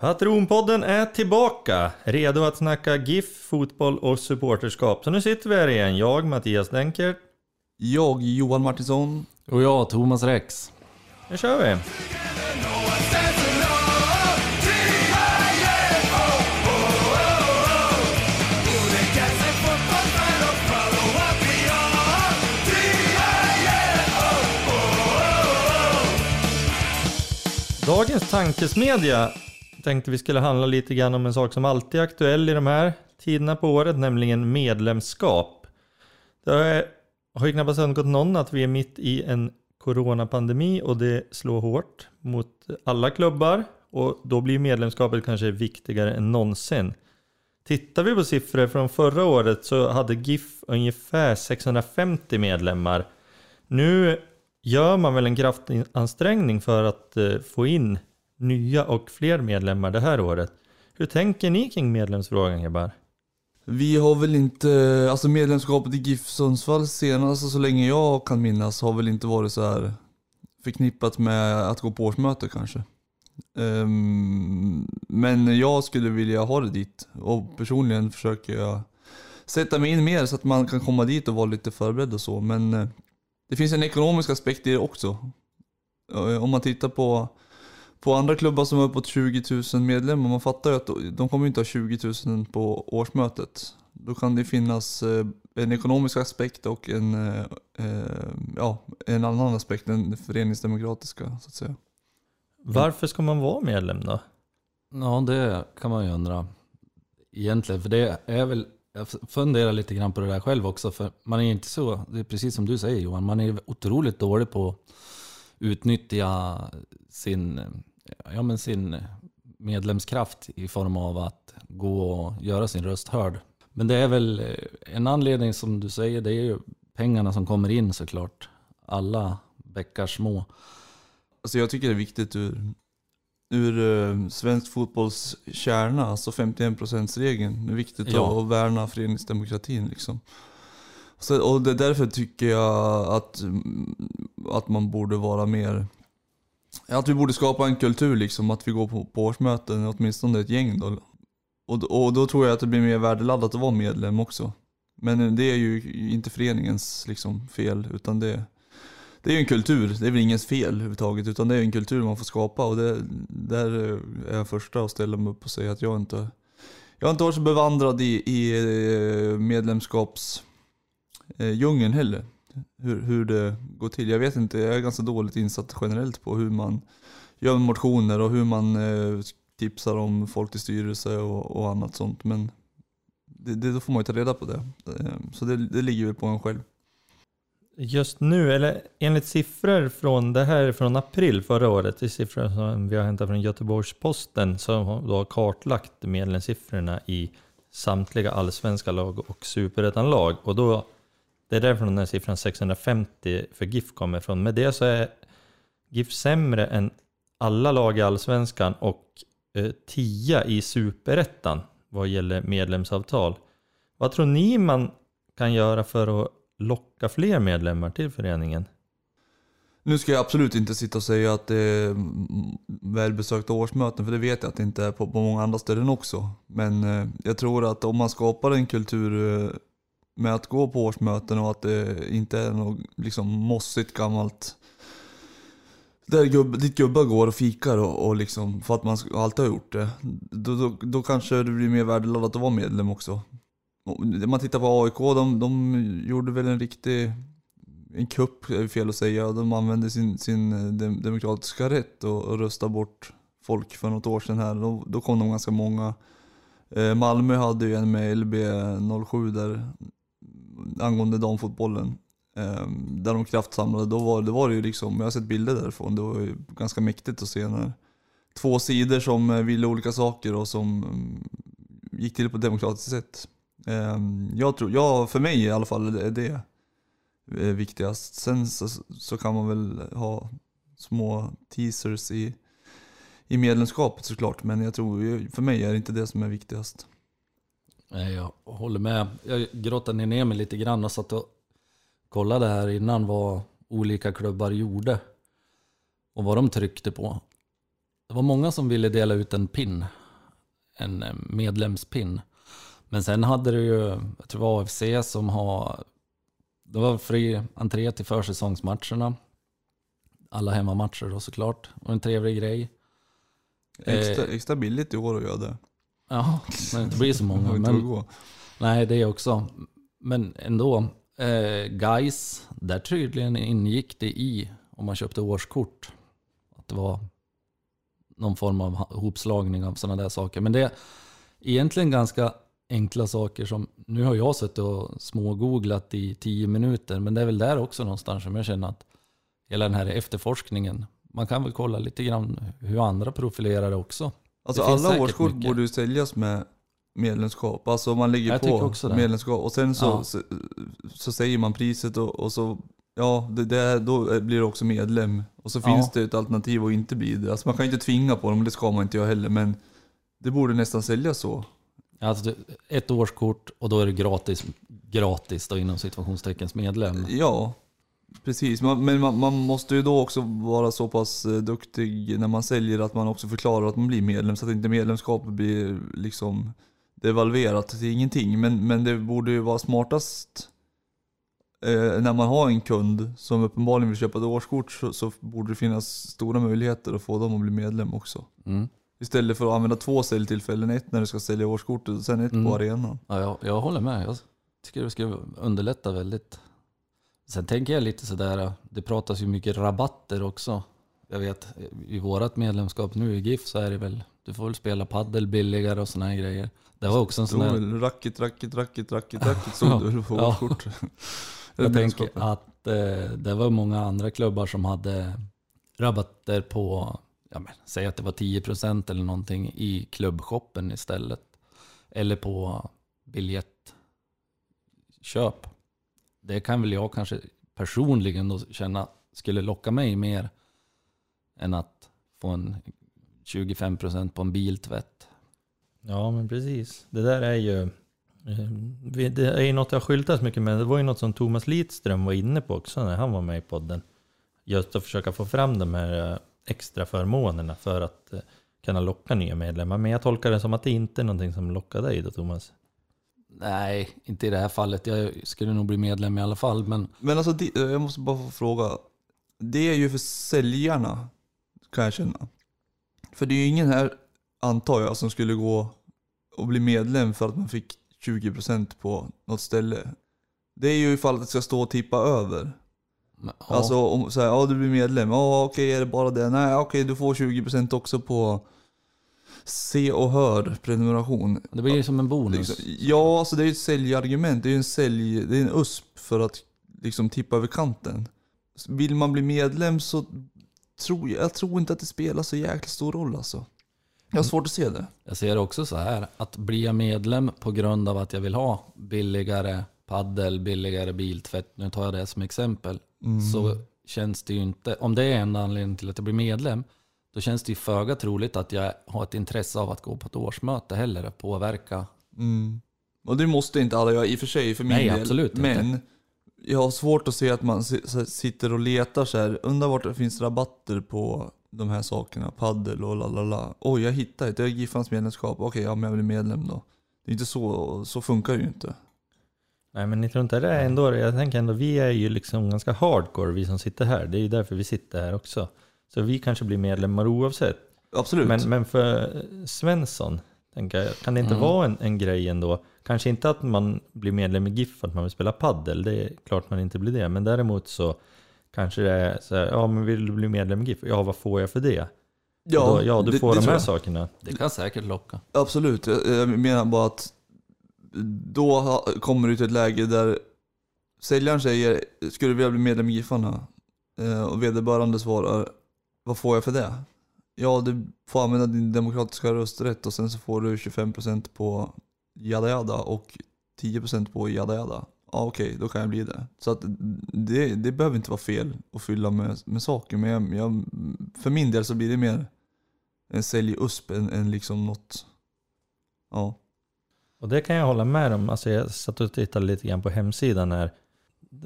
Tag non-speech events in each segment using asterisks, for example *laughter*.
Patronpodden är tillbaka, redo att snacka GIF, fotboll och supporterskap. Så nu sitter vi här igen, jag Mattias Denker. Jag, Johan Martinsson. Och jag, Thomas Rex. Nu kör vi! Dagens tankesmedja tänkte vi skulle handla lite grann om en sak som alltid är aktuell i de här tiderna på året, nämligen medlemskap. Det har- har ju knappast undgått någon att vi är mitt i en coronapandemi och det slår hårt mot alla klubbar och då blir medlemskapet kanske viktigare än någonsin. Tittar vi på siffror från förra året så hade GIF ungefär 650 medlemmar. Nu gör man väl en kraftansträngning för att eh, få in nya och fler medlemmar det här året. Hur tänker ni kring medlemsfrågan grabbar? Vi har väl inte, alltså medlemskapet i GIF Sundsvall senast, alltså så länge jag kan minnas, har väl inte varit så här förknippat med att gå på årsmöte kanske. Um, men jag skulle vilja ha det dit och personligen försöker jag sätta mig in mer så att man kan komma dit och vara lite förberedd och så. Men eh, det finns en ekonomisk aspekt i det också. Eh, om man tittar på på andra klubbar som har uppåt 20 000 medlemmar, man fattar ju att de kommer inte ha 20 000 på årsmötet. Då kan det finnas eh, en ekonomisk aspekt och en, eh, eh, ja, en annan aspekt, den föreningsdemokratiska så att säga. Varför ska man vara medlem då? Ja, det kan man ju undra. Egentligen, för det är väl... Jag funderar lite grann på det där själv också, för man är inte så... Det är precis som du säger Johan, man är otroligt dålig på att utnyttja sin, ja, men sin medlemskraft i form av att gå och göra sin röst hörd. Men det är väl eh, en anledning som du säger, det är ju pengarna som kommer in såklart. Alla bäckar små. Alltså jag tycker det är viktigt ur, ur eh, svensk fotbolls kärna, alltså 51%-regeln. Det är viktigt Ja. att värna föreningsdemokratin liksom. Så, och det, därför tycker jag att, att man borde vara mer att vi borde skapa en kultur liksom, att vi går på, på årsmöten, åtminstone ett gäng då. Och, och då tror jag att det blir mer värdeladdat att vara medlem också. Men det är ju inte föreningens liksom, fel, utan det, det är ju en kultur. Det är väl ingens fel överhuvudtaget, utan det är en kultur man får skapa. Och det, där är jag första att ställa mig upp och säga att jag inte jag har inte varit så bevandrad i, i eh, medlemskapsdjungeln eh, heller. Hur, hur det går till. Jag vet inte, jag är ganska dåligt insatt generellt på hur man gör motioner och hur man eh, tipsar om folk till styrelse och, och annat sånt. Men det, det, då får man ju ta reda på det. Eh, så det, det ligger väl på en själv. Just nu, eller enligt siffror från det här är från april förra året, det är siffror som vi har hämtat från Göteborgs-Posten som då har kartlagt medlemssiffrorna i samtliga allsvenska lag och superettan-lag. Och då, det är därifrån den här siffran 650 för GIF kommer ifrån. Med det så är GIF sämre än alla lag i allsvenskan och eh, 10 i superettan vad gäller medlemsavtal. Vad tror ni man kan göra för att locka fler medlemmar till föreningen? Nu ska jag absolut inte sitta och säga att det är välbesökta årsmöten, för det vet jag att det inte är på, på många andra ställen också. Men eh, jag tror att om man skapar en kultur eh, med att gå på årsmöten och att det inte är något liksom mossigt gammalt där gubb, ditt gubbar går och fikar och, och liksom, för att man alltid har gjort det. Då, då, då kanske det blir mer värdeladdat att vara medlem också. Om man tittar på AIK, de, de gjorde väl en riktig en kupp, är fel att säga. De använde sin, sin eh, demokratiska rätt och, och röstade bort folk för något år sedan här. Då, då kom de ganska många. Eh, Malmö hade ju en med LB07 där angående damfotbollen. Eh, där de kraftsamlade. Då var, då var det ju liksom, jag har sett bilder därifrån. Det var ju ganska mäktigt att se när två sidor som eh, ville olika saker och som mm, gick till på ett demokratiskt sätt. Eh, jag tror, ja, för mig i alla fall är det är eh, viktigast. Sen så, så kan man väl ha små teasers i, i medlemskapet såklart. Men jag tror, för mig är det inte det som är viktigast. Nej, jag håller med. Jag grottade ner mig lite grann och satt och kollade här innan vad olika klubbar gjorde. Och vad de tryckte på. det var många som ville dela ut en pin. En eh, medlemspin. Men sen hade du ju, jag tror det var AFC som har, det var fri entré till försäsongsmatcherna. Alla hemmamatcher då såklart. Och en trevlig grej. Extra, extra billigt i år att göra det. Ja, *laughs* men det inte blir så många. Men, nej, det också. Men ändå. Eh, guys, där tydligen ingick det i, om man köpte årskort, att det var någon form av hopslagning av sådana där saker. Men det är egentligen ganska enkla saker som, nu har jag suttit och smågooglat i tio minuter, men det är väl där också någonstans som jag känner att hela den här efterforskningen, man kan väl kolla lite grann hur andra profilerar det också. Alltså alla årskort mycket. borde ju säljas med medlemskap. Alltså man lägger Jag på medlemskap och sen så, Ja. så, så säger man priset och, och så, ja, det, det, då blir det också medlem. Och så Ja. finns det ett alternativ att inte bli det. Alltså man kan inte tvinga på dem, det ska man inte göra heller. Men det borde nästan säljas så. Alltså ett årskort och då är det gratis, gratis då inom situationsteckens medlem. Ja, precis. Man, men man, man måste ju då också vara så pass eh, duktig när man säljer att man också förklarar att man blir medlem. Så att inte medlemskapet blir liksom devalverat till ingenting. Men, men det borde ju vara smartast eh, när man har en kund som uppenbarligen vill köpa ett årskort så, så borde det finnas stora möjligheter att få dem att bli medlem också. Mm. Istället för att använda två säljtillfällen, ett när du ska sälja årskortet och sen ett Mm. på arenan. Ja, jag, jag håller med. Jag tycker det skulle underlätta väldigt. Sen tänker jag lite sådär, det pratas ju mycket rabatter också. Jag vet, i vårat medlemskap nu i GIF så är det väl, du får väl spela paddel billigare och såna här grejer. Det var också en Så sån här, racket, racket, racket, racket, racket stod det på Ja. årskort. *laughs* jag tänker att eh, det var många andra klubbar som hade rabatter på, ja men, säg att det var 10% eller någonting i klubbshoppen istället. Eller på biljettköp. Det kan väl jag kanske personligen då känna skulle locka mig mer än att få en 25% på en biltvätt. Ja, men precis. Det där är ju... Eh, det är ju något jag skyltat mycket med. Det var ju något som Thomas Lidström var inne på också när han var med i podden. Just att försöka få fram de här eh, extra förmånerna för att eh, kunna locka nya medlemmar. Men jag tolkar det som att det inte är någonting som lockar dig då Thomas. Nej, inte i det här fallet. Jag skulle nog bli medlem i alla fall. Men Men alltså, det, jag måste bara få fråga. Det är ju för säljarna, kan jag känna. För det är ju ingen här, antar jag, som skulle gå och bli medlem för att man fick 20% på något ställe. Det är ju ifall att det ska stå och tippa över. ja. Alltså om så här, ja du blir medlem, ja okej är det bara det? Nej okej du får 20% också på se och hör prenumeration. Det blir ju som en bonus. Liksom, ja, alltså det är ju ett säljargument. Det är ju en sälj, det är en USP för att liksom tippa över kanten. Vill man bli medlem så tror jag, jag tror inte att det spelar så jäkla stor roll alltså. Jag har svårt att se det. Jag ser det också så här, att bli jag medlem på grund av att jag vill ha billigare paddel, billigare biltvätt, nu tar jag det som exempel, Mm. så känns det ju inte, om det är enda anledningen till att jag blir medlem, då känns det ju föga troligt att jag har ett intresse av att gå på ett årsmöte heller, att påverka. Mm. Och det måste inte alla göra i och för sig för min Nej, del. absolut inte. Men jag har svårt att se att man sitter och letar så här. Undrar vart det finns rabatter på de här sakerna. Paddel och lalala. Oj, jag hittade ett. Det är Giffans medlemskap. Okej, ja men jag blir medlem då. Det är inte så, så funkar det ju inte. Nej men jag tror inte det är ändå, jag tänker ändå vi är ju liksom ganska hardcore vi som sitter här. Det är ju därför vi sitter här också. Så vi kanske blir medlemmar oavsett. Absolut. Men, men för Svensson, tänker jag, kan det inte Mm. vara en, en grej ändå? Kanske inte att man blir medlem i GIF för att man vill spela paddel, det är klart man inte blir det. Men däremot så kanske det är så här, ja men vill du bli medlem i GIF? Ja vad får jag för det? Ja, då, ja du det- får det de här jag. sakerna. Det kan säkert locka. Absolut, jag, menar bara att då kommer du till ett läge där säljaren säger Skulle du vilja bli medlem i Giffarna? Eh, Och vederbörande svarar vad får jag för det? Ja, du får använda din demokratiska rösträtt och sen så får du 25% på jada jada och 10% på jada jada. Ja okej, då kan jag bli det. Så att det, det behöver inte vara fel att fylla med, med saker. Men jag, jag, för min del så blir det mer en sälj-USP än, än liksom något Ja. Och det kan jag hålla med om. Alltså jag satt och tittade lite grann på hemsidan här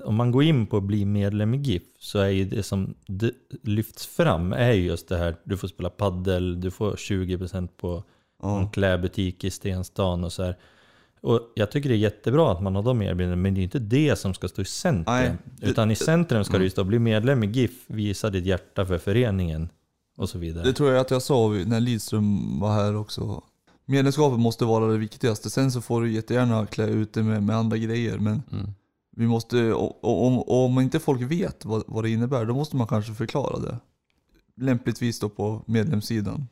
om man går in på att bli medlem i GIF så är ju det som lyfts fram är ju just det här, du får spela paddel, du får 20% på en Ja. klädbutik i Stenstan och så här. Och jag tycker det är jättebra att man har de erbjudandena, men det är inte det som ska stå i centrum. Nej, det- Utan i centrum ska Mm. det ju stå, bli medlem i GIF, visa ditt hjärta för föreningen och så vidare. Det tror jag att jag sa när Lidström var här också. Medlemskapet måste vara det viktigaste. Sen så får du jättegärna klä ut det med, med andra grejer. Men Mm vi måste, om, om inte folk vet vad, vad det innebär, då måste man kanske förklara det. Lämpligtvis då på medlemssidan.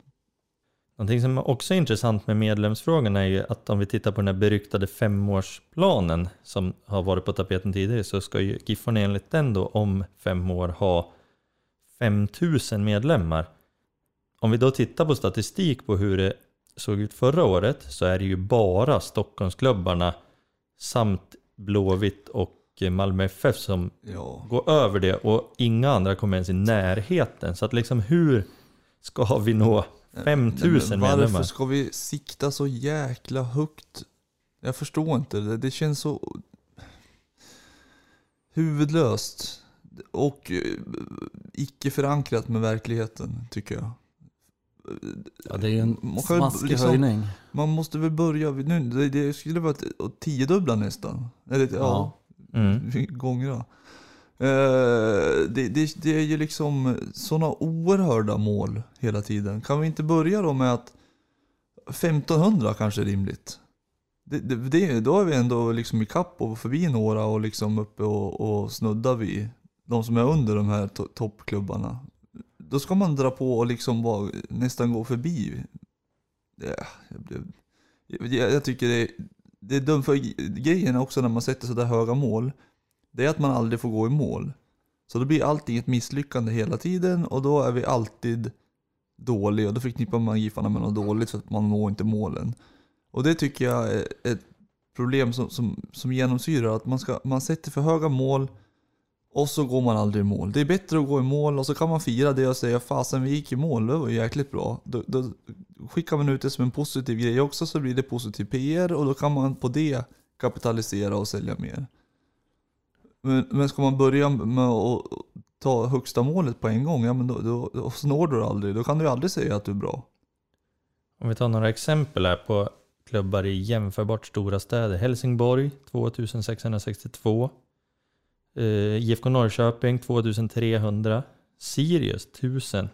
Någonting som också är intressant med medlemsfrågan är ju att om vi tittar på den här beryktade femårsplanen som har varit på tapeten tidigare så ska ju Giffarna enligt den då om fem år ha 5000 medlemmar. Om vi då tittar på statistik på hur det såg ut förra året så är det ju bara Stockholmsklubbarna samt Blåvitt och Malmö FF som Ja. går över det och inga andra kommer ens i närheten. Så att liksom hur ska vi nå 5000 Men medlemmar? Varför ska vi sikta så jäkla högt? Jag förstår inte. Det, det känns så huvudlöst. Och icke förankrat med verkligheten, tycker jag. Ja, det är ju en Man smaskig liksom- höjning. Man måste väl börja, nu, det, det skulle vara tiodubbla nästan. Eller ja, Ja. Mm. *laughs* gånger. Eh, det, det, det är ju liksom sådana oerhörda mål hela tiden. Kan vi inte börja då med att 1500 kanske är rimligt? Det, det, då är vi ändå liksom i kapp och förbi några och liksom uppe och, och snuddar vid de som är under de här to, toppklubbarna. Då ska man dra på och liksom bara nästan gå förbi. Ja, jag, blev- jag, jag tycker det, det är dumt för grejen också när man sätter sådär höga mål. Det är att man aldrig får gå i mål. Så då blir allting ett misslyckande hela tiden och då är vi alltid dåliga. Och då förknippar man Giffarna med något dåligt för att man når inte målen. Och det tycker jag är ett problem som, som, som genomsyrar att man, ska, man sätter för höga mål och så går man aldrig i mål. Det är bättre att gå i mål och så kan man fira det och säga fasen vi gick i mål, det var jäkligt bra. Då, då skickar man ut det som en positiv grej också så blir det positiv PR och då kan man på det kapitalisera och sälja mer. Men, men ska man börja med att ta högsta målet på en gång, ja men då, då, då så når du det aldrig. Då kan du ju aldrig säga att du är bra. Om vi tar några exempel här på klubbar i jämförbart stora städer. Helsingborg 2662. Eh, IFK Norrköping 2300. Sirius 1000.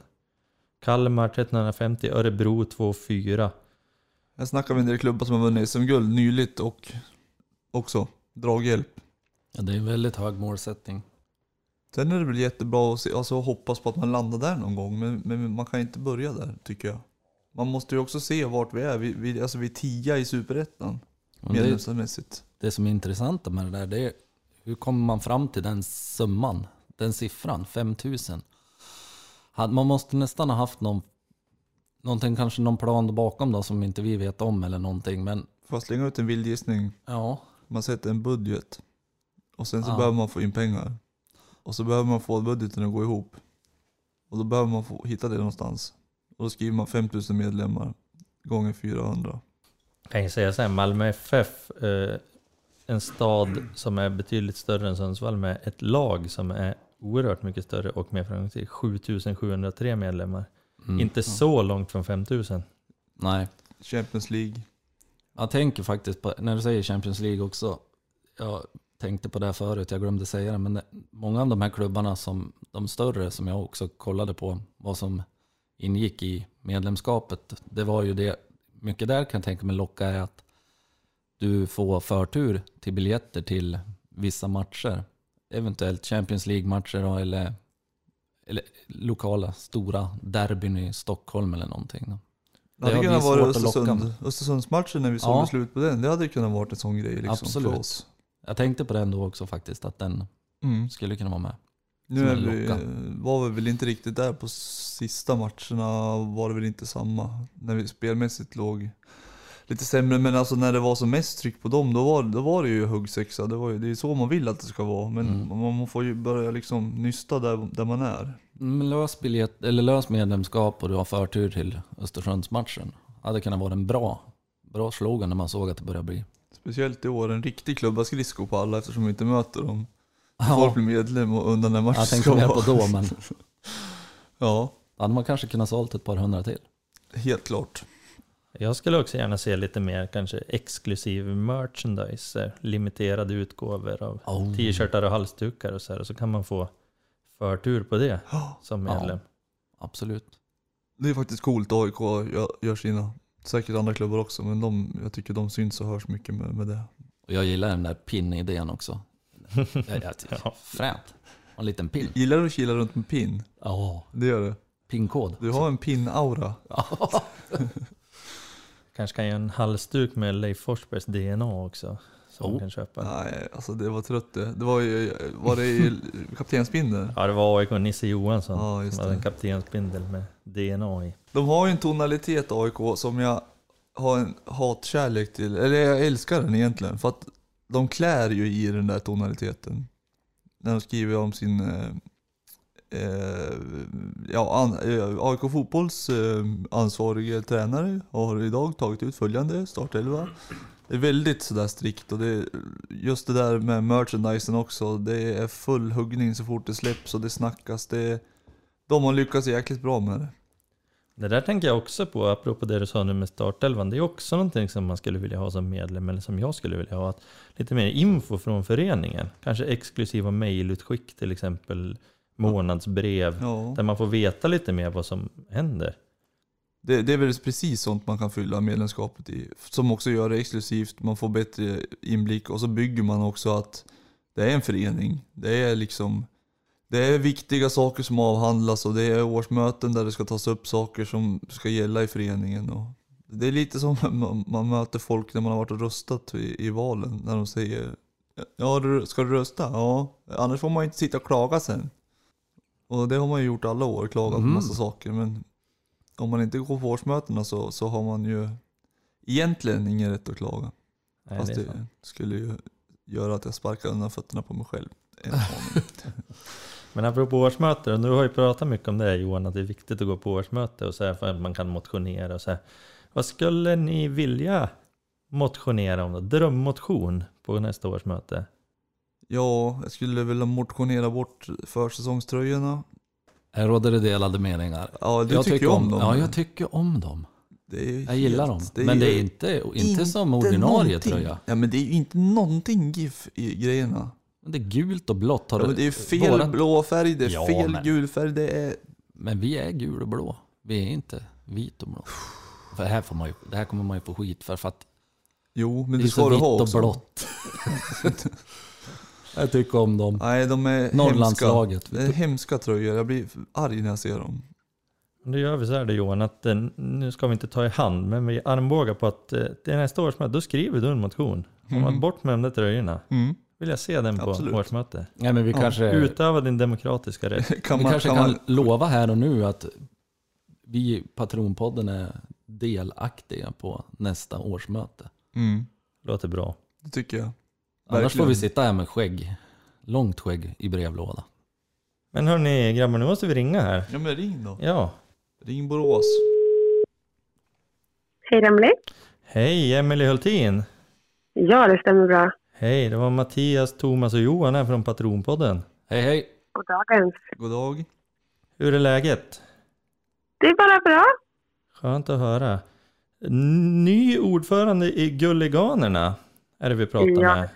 Kalmar 1350. Örebro 24. Här snackar vi en del klubbar som har vunnit SM-guld nyligt och också draghjälp. Ja, det är en väldigt hög målsättning. Sen är det väl jättebra att se, alltså, hoppas på att man landar där någon gång, men, men man kan inte börja där tycker jag. Man måste ju också se vart vi är. Vi, vi, alltså vi är tia i superettan Men det, medlemsmässigt. det som är intressant med det där, det är hur kommer man fram till den summan, den siffran, 5000? Hade- Man måste nästan ha haft någon, någonting, kanske någon plan bakom då som inte vi vet om eller någonting. Men Får jag slänga ut en vild gissning? ja, Man sätter en budget. Och sen så Ja. behöver man få in pengar. Och så behöver man få budgeten att gå ihop. Och då behöver man få hitta det någonstans. Och då skriver man 5000 medlemmar gånger 400. Kan jag säga så här, Malmö FF, eh, en stad som är betydligt större än Sundsvall med ett lag som är oerhört mycket större och mer framgångsrikt. 7703 medlemmar. mm, Inte så långt från 5000. Nej, Champions League. jag tänker faktiskt på, när du säger Champions League också, jag tänkte på det här förut, jag glömde säga det, men det, många av de här klubbarna, som de större som jag också kollade på, vad som ingick i medlemskapet, det var ju det, mycket där kan jag tänka mig locka är att du får förtur till biljetter till vissa matcher. Eventuellt Champions League-matcher eller, eller lokala stora derbyn i Stockholm eller någonting. Då. Det hade Det kunnat vara. Östersund, Östersundsmatchen när vi såg Ja. slut på den. Det hade kunnat vara en sån grej liksom Absolut. för oss. Jag tänkte på den då också faktiskt, att den Mm. skulle kunna vara med. Nu är vi, var vi väl inte riktigt där på sista matcherna. Var det väl inte samma. När vi spelmässigt låg lite sämre. Men alltså när det var som mest tryck på dem, då var, då var det ju huggsexa. Det, var ju, det är så man vill att det ska vara. Men Mm. man får ju börja liksom nysta där, där man är. Men lös, biljett, eller lös medlemskap och du har förtur till Östersundsmatchen. Hade kunnat vara en bra, bra slogan när man såg att det började bli. Speciellt i år, en riktig klubba skridsko på alla eftersom vi inte möter dem folk blir medlem och undan när matchen Jag ska tänkte mer vara. på då, men *laughs* Ja, då hade man kanske kunnat sålt ett par hundra till. helt klart. Jag skulle också gärna se lite mer kanske exklusiv merchandise, limiterade utgåvor av Oh. t-shirtar och halsdukar och så här. Och så kan man få förtur på det Ja, som Ja. medlem. Absolut. Det är faktiskt coolt AIK gör, sina. Säkert andra klubbar också, men de, jag tycker de syns och hörs mycket med, med det. Och jag gillar den där pin-idén också. *laughs* Jag, jag, Ja. Fränt. En liten pin. Gillar du att kila runt med pin? Ja, Det gör du. pinkod. Du har en pin-aura. *laughs* Kanske kan göra en halsduk med Leif Forsbergs DNA också. Som Oh. man kan köpa. Nej, alltså det var trött det. Det var ju, var det i *laughs* kaptensbindeln? Ja, det var AIK Nisse Johansson Ja, just som hade en kaptensbindel med DNA i. De har ju en tonalitet AIK som jag har en hatkärlek till. Eller jag älskar den egentligen. För att de klär ju i den där tonaliteten. När de skriver om sin... Eh, ja, an, eh, AIK Fotbolls eh, ansvarige tränare har idag tagit ut följande startelva. Det är väldigt sådär strikt och det, just det där med merchandisen också. Det är full huggning så fort det släpps och det snackas. Det, de har lyckats jäkligt bra med det. Det där tänker jag också på, apropå det du sa nu med startelvan. Det är också någonting som man skulle vilja ha som medlem, eller som jag skulle vilja ha. Att lite mer info från föreningen. Kanske exklusiva mejlutskick till exempel, månadsbrev. Ja. Där man får veta lite mer vad som händer. Det, det är väl precis sånt man kan fylla medlemskapet i. Som också gör det exklusivt, man får bättre inblick och så bygger man också att det är en förening. Det är liksom det är viktiga saker som avhandlas och det är årsmöten där det ska tas upp saker som ska gälla i föreningen. Och det är lite som *laughs* man, man möter folk när man har varit och röstat i, i valen. När de säger Ja, du- ska du rösta? Ja. Annars får man inte sitta och klaga sen. Och det har man ju gjort alla år, klagat på Mm. massa saker. Men om man inte går på årsmötena så, så har man ju egentligen ingen rätt att klaga. Nej, Fast det det skulle ju göra att jag sparkar undan fötterna på mig själv. *laughs* Men apropå årsmöte, och du har ju pratat mycket om det Johan, att det är viktigt att gå på årsmöte och så här för att man kan motionera och så här. Vad skulle ni vilja motionera om då? Drömmotion på nästa årsmöte? Ja, jag skulle vilja motionera bort försäsongströjorna. Här råder det delade meningar. Ja, du jag tycker ju om dem. Ja, jag tycker om dem. Det är Jag gillar dem. helt- men det är inte, inte som inte ordinarie någonting. tröja. Ja, men det är ju inte någonting GIF i grejerna. Men Det är gult och blått. Har Ja, men det är fel våra- blå färg, det är Ja, fel men- gul färg, det är... Men vi är gul och blå. Vi är inte vit och blå. För det här, får man ju, det här kommer man ju få skit för. för att Jo, men det det, är ska så du vitt ha och också. blått. *laughs* jag tycker om dem. Nej, de är Norrlandslaget. hemska. Det är hemska tröjor, jag blir arg när jag ser dem. Då gör vi så här då Johan, att eh, nu ska vi inte ta i hand, men vi armbågar på att eh, till nästa årsmöte, då skriver du en motion. Om Mm. att bort med de där tröjorna. Mm. Vill jag se den på Absolut. årsmöte. Nej, men vi Ja, kanske, Utöva din demokratiska rätt. *laughs* Kan vi man, kanske kan kan man, lova här och nu att vi i Patronpodden är delaktiga på nästa årsmöte. mm, Låter bra. det tycker jag. Annars får vi sitta här med skägg. Långt skägg i brevlåda. Men hörni grabbar, nu måste vi ringa här. Ja men ring då. Ja. Ring Borås. Hej Emily. Hej, Emelie Hultin. Ja, det stämmer bra. Hej, det var Mattias, Thomas och Johan här från Patronpodden. Hej hej! God dagens. God dag. Hur är läget? Det är bara bra. Skönt att höra. Ny ordförande i Gulliganerna är det vi pratar Ja. med.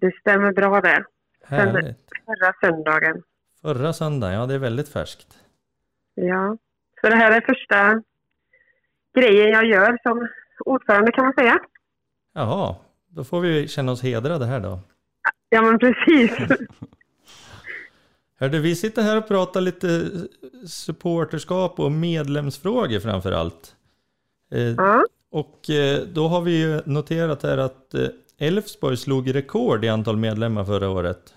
Det stämmer bra det. Härligt. Förra söndagen. Förra söndagen, ja det är väldigt färskt. Ja. Så det här är första grejen jag gör som ordförande kan man säga. Jaha, då får vi känna oss hedrade här då. Ja, men precis. Hörde, vi sitter här och pratar lite supporterskap och medlemsfrågor framför allt. Eh, Ja, Och eh, då har vi ju noterat här att eh, Elfsborg slog rekord i antal medlemmar förra året.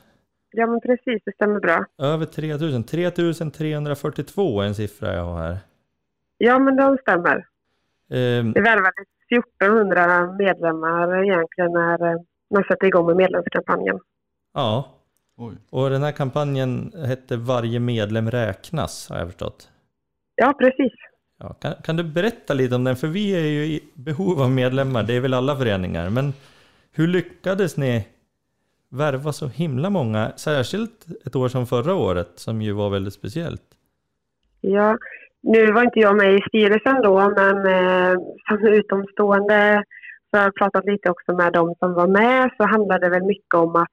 ja men precis. Det stämmer bra. Över 3000. 3342 är en siffra jag har här. Ja, men de stämmer. Eh, Det värvades 1400 medlemmar egentligen när eh, man satte igång med medlemskampanjen. ja, Oj. och den här kampanjen hette Varje medlem räknas har jag förstått. Ja, precis. Ja, kan, kan du berätta lite om den? För vi är ju i behov av medlemmar, det är väl alla föreningar. Men hur lyckades ni värva så himla många, särskilt ett år som förra året som ju var väldigt speciellt. Ja, nu var inte jag med i styrelsen då, men eh, som utomstående så har jag pratat lite också med de som var med så handlade det väl mycket om att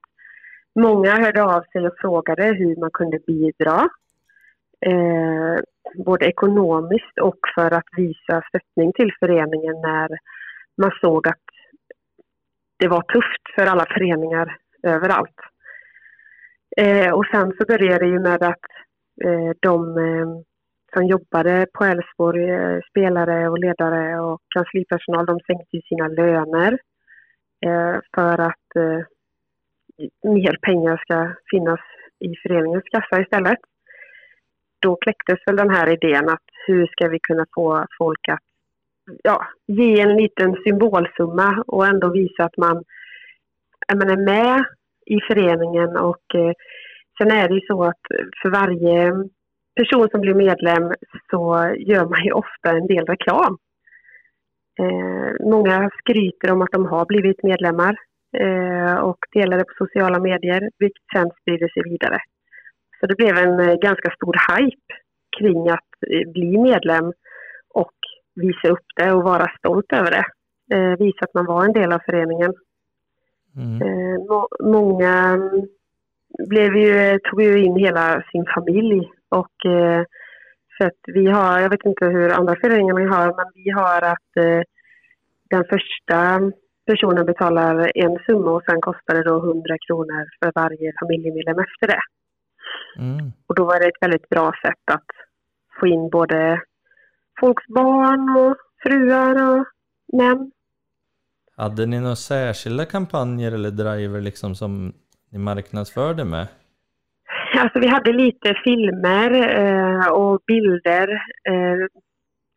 många hörde av sig och frågade hur man kunde bidra. Eh, både ekonomiskt och för att visa stöttning till föreningen när man såg att det var tufft för alla föreningar överallt. Eh, och sen så började det ju med att eh, de eh, som jobbade på Elfsborg, eh, spelare och ledare och kanslipersonal, de sänkte sina löner eh, för att eh, mer pengar ska finnas i föreningens kassa istället. Då kläcktes väl den här idén att hur ska vi kunna få folk att ja, ge en liten symbolsumma och ändå visa att man, man är med i föreningen och eh, sen är det ju så att för varje person som blir medlem så gör man ju ofta en del reklam. Eh, många skryter om att de har blivit medlemmar eh, och delar det på sociala medier, vilket sen sprider sig vidare. Så det blev en eh, ganska stor hype kring att eh, bli medlem och visa upp det och vara stolt över det. Eh, visa att man var en del av föreningen. Mm. Eh, må många mm, blev ju, tog ju in hela sin familj och eh, för att vi har, jag vet inte hur andra föreningar har, men vi har att eh, den första personen betalar en summa och sen kostar det då 100 kronor för varje familjemedlem efter det. Mm. Och då var det ett väldigt bra sätt att få in både folks barn och fruar och män. Hade ni några särskilda kampanjer eller driver liksom som ni marknadsförde med? Alltså vi hade lite filmer eh, och bilder eh,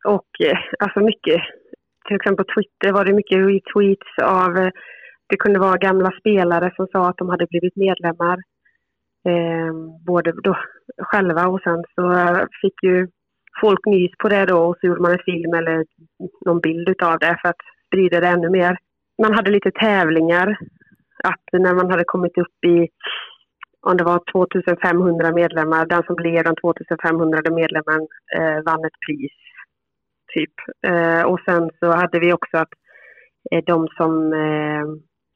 och eh, alltså mycket. Till exempel på Twitter var det mycket retweets av, eh, det kunde vara gamla spelare som sa att de hade blivit medlemmar. Eh, både då själva och sen så fick ju folk nys på det då och så gjorde man en film eller någon bild utav det för att sprida det ännu mer. Man hade lite tävlingar. Att när man hade kommit upp i om det var 2500 medlemmar, den som blev den 2500 medlemmen eh, vann ett pris. Typ. Eh, och sen så hade vi också att eh, de som, eh,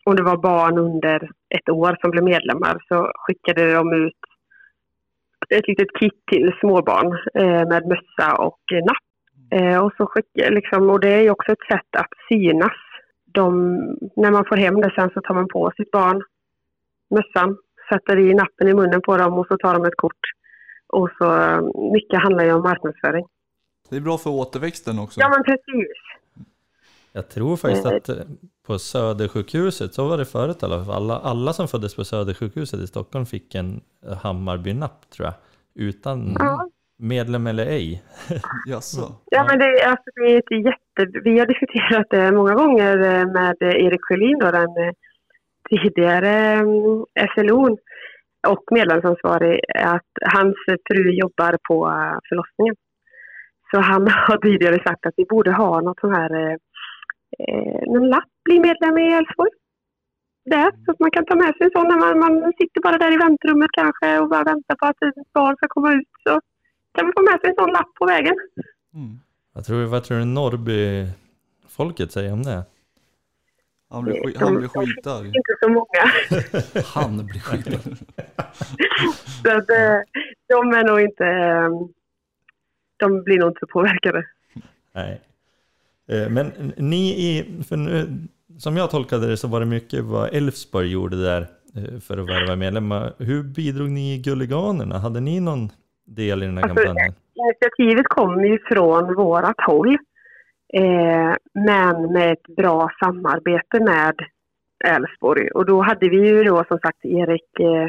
om det var barn under ett år som blev medlemmar så skickade de ut ett litet kit till småbarn eh, med mössa och napp. Eh, och, så skickade, liksom, och det är ju också ett sätt att synas. De, när man får hem det sen så tar man på sitt barn mössan sätter i nappen i munnen på dem och så tar de ett kort. Och så mycket handlar ju om marknadsföring. Det är bra för återväxten också. Ja men precis. Jag tror faktiskt att eh, på Södersjukhuset, så var det förut i alla fall, alla, alla som föddes på Södersjukhuset i Stockholm fick en Hammarby-napp tror jag. Utan ja. medlem eller ej. *laughs* Jaså? Ja men det, alltså, det är ett jätte... Vi har diskuterat det många gånger eh, med Erik Sjölin då, den eh, tidigare mm, SLO och medlemsansvarig att hans fru jobbar på eh, förlossningen. Så han *laughs* har tidigare sagt att vi borde ha något sån här, eh, eh, någon lapp, bli medlem i Älvsborg. Där, så att man kan ta med sig en sån när man, man sitter bara där i väntrummet kanske och bara väntar på att ett barn ska komma ut. Så kan man få med sig en sån lapp på vägen. Mm. Jag tror, vad tror du Norrby-folket säger om det? Han blir, skit, han blir skitarg. Inte så många. *laughs* han blir skitarg. *laughs* så att, eh, de är nog inte... Eh, de blir nog inte påverkade. Nej. Eh, men ni i... För nu, som jag tolkade det så var det mycket vad Elfsborg gjorde där för att värva medlemmar. Hur bidrog ni i Gulliganerna? Hade ni någon del i den här alltså, kampanjen? Initiativet kom ju från vårat håll. Eh, men med ett bra samarbete med Älvsborg. Och då hade vi ju då som sagt Erik eh,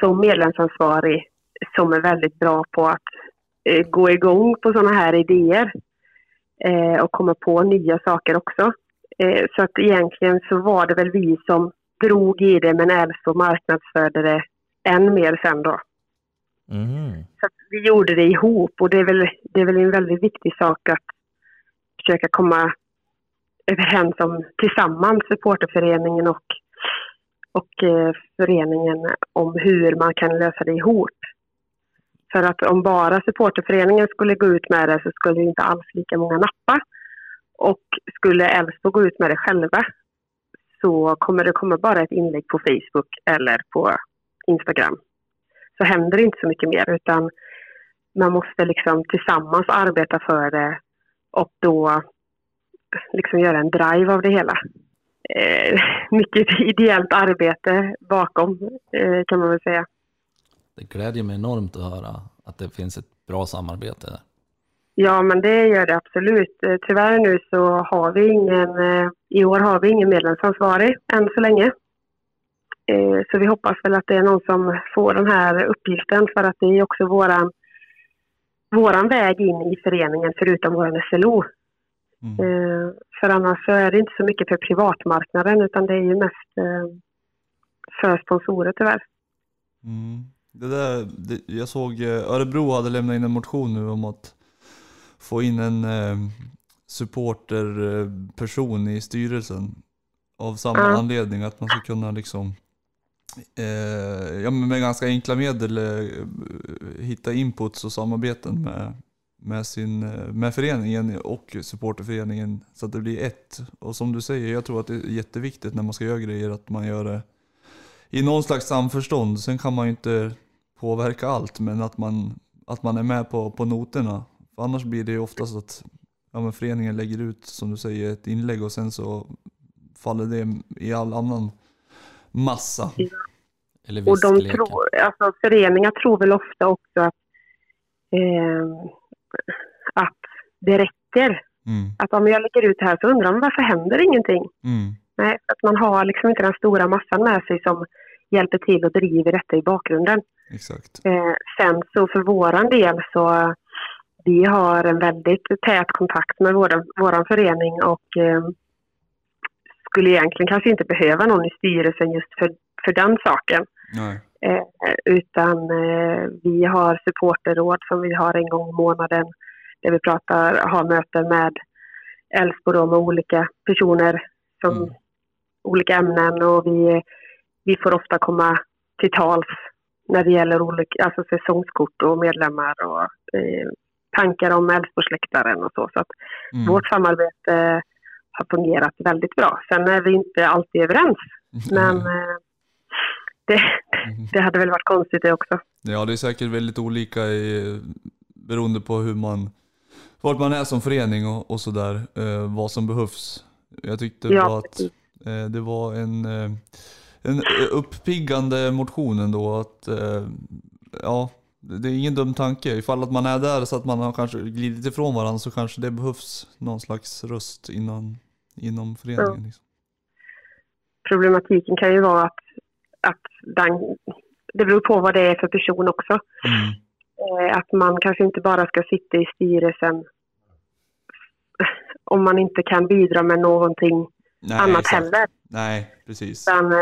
som medlemsansvarig som är väldigt bra på att eh, gå igång på sådana här idéer eh, och komma på nya saker också. Eh, så att egentligen så var det väl vi som drog i det men Älvsborg marknadsförde det än mer sen då. Mm. Så vi gjorde det ihop och det är, väl, det är väl en väldigt viktig sak att försöka komma överens om tillsammans, supporterföreningen och och eh, föreningen om hur man kan lösa det ihop. För att om bara supporterföreningen skulle gå ut med det så skulle inte alls lika många nappa. Och skulle Elfsborg gå ut med det själva så kommer det komma bara ett inlägg på Facebook eller på Instagram. Så händer det inte så mycket mer utan man måste liksom tillsammans arbeta för det och då liksom göra en drive av det hela. Eh, *laughs* mycket ideellt arbete bakom eh, kan man väl säga. Det glädjer mig enormt att höra att det finns ett bra samarbete där. Ja, men det gör det absolut. Eh, tyvärr nu så har vi ingen, eh, i år har vi ingen medlemsansvarig än så länge. Eh, så vi hoppas väl att det är någon som får den här uppgiften för att det är också våran, våran väg in i föreningen förutom vår SLO. Mm. För annars så är det inte så mycket för privatmarknaden utan det är ju mest för sponsorer tyvärr. Mm. Det där, det, jag såg Örebro hade lämnat in en motion nu om att få in en eh, supporterperson i styrelsen. Av samma ja. anledning, att man ska kunna liksom eh, ja, med ganska enkla medel eh, hitta inputs och samarbeten med, med, sin, eh, med föreningen och supporterföreningen så att det blir ett. Och som du säger, jag tror att det är jätteviktigt när man ska göra grejer att man gör det i någon slags samförstånd. Sen kan man ju inte påverka allt, men att man, att man är med på, på noterna för annars blir det ju oftast att ja, men föreningen lägger ut, som du säger, ett inlägg och sen så faller det i all annan massa. Ja. Eller och de tror, alltså föreningar tror väl ofta också att, eh, att det räcker. Mm. Att om jag lägger ut det här så undrar man varför händer ingenting? Mm. Nej, att man har liksom inte den stora massan med sig som hjälper till och driver detta i bakgrunden. Exakt. Eh, sen så för våran del så vi har en väldigt tät kontakt med vår förening och eh, skulle egentligen kanske inte behöva någon i styrelsen just för, för den saken. Eh, utan eh, vi har supporterråd som vi har en gång i månaden där vi pratar, har möten med Älvsborg med olika personer som mm. olika ämnen och vi, vi får ofta komma till tals när det gäller olika, alltså säsongskort och medlemmar och eh, tankar om Älvsborgsläktaren och så. Så att mm. vårt samarbete har fungerat väldigt bra. Sen är vi inte alltid överens, *laughs* men eh, det, mm. det hade väl varit konstigt det också. Ja, det är säkert väldigt olika i, beroende på hur man, vart man är som förening och, och sådär, eh, vad som behövs. Jag tyckte ja, att eh, det var en, eh, en uppiggande motion ändå att eh, ja, det är ingen dum tanke. Ifall att man är där så att man har kanske glidit ifrån varandra så kanske det behövs någon slags röst innan, inom föreningen. Ja. Liksom. Problematiken kan ju vara att, att den, det beror på vad det är för person också. Mm. Eh, att man kanske inte bara ska sitta i styrelsen om man inte kan bidra med någonting Nej, annat exakt. heller. Nej, precis. Utan, eh,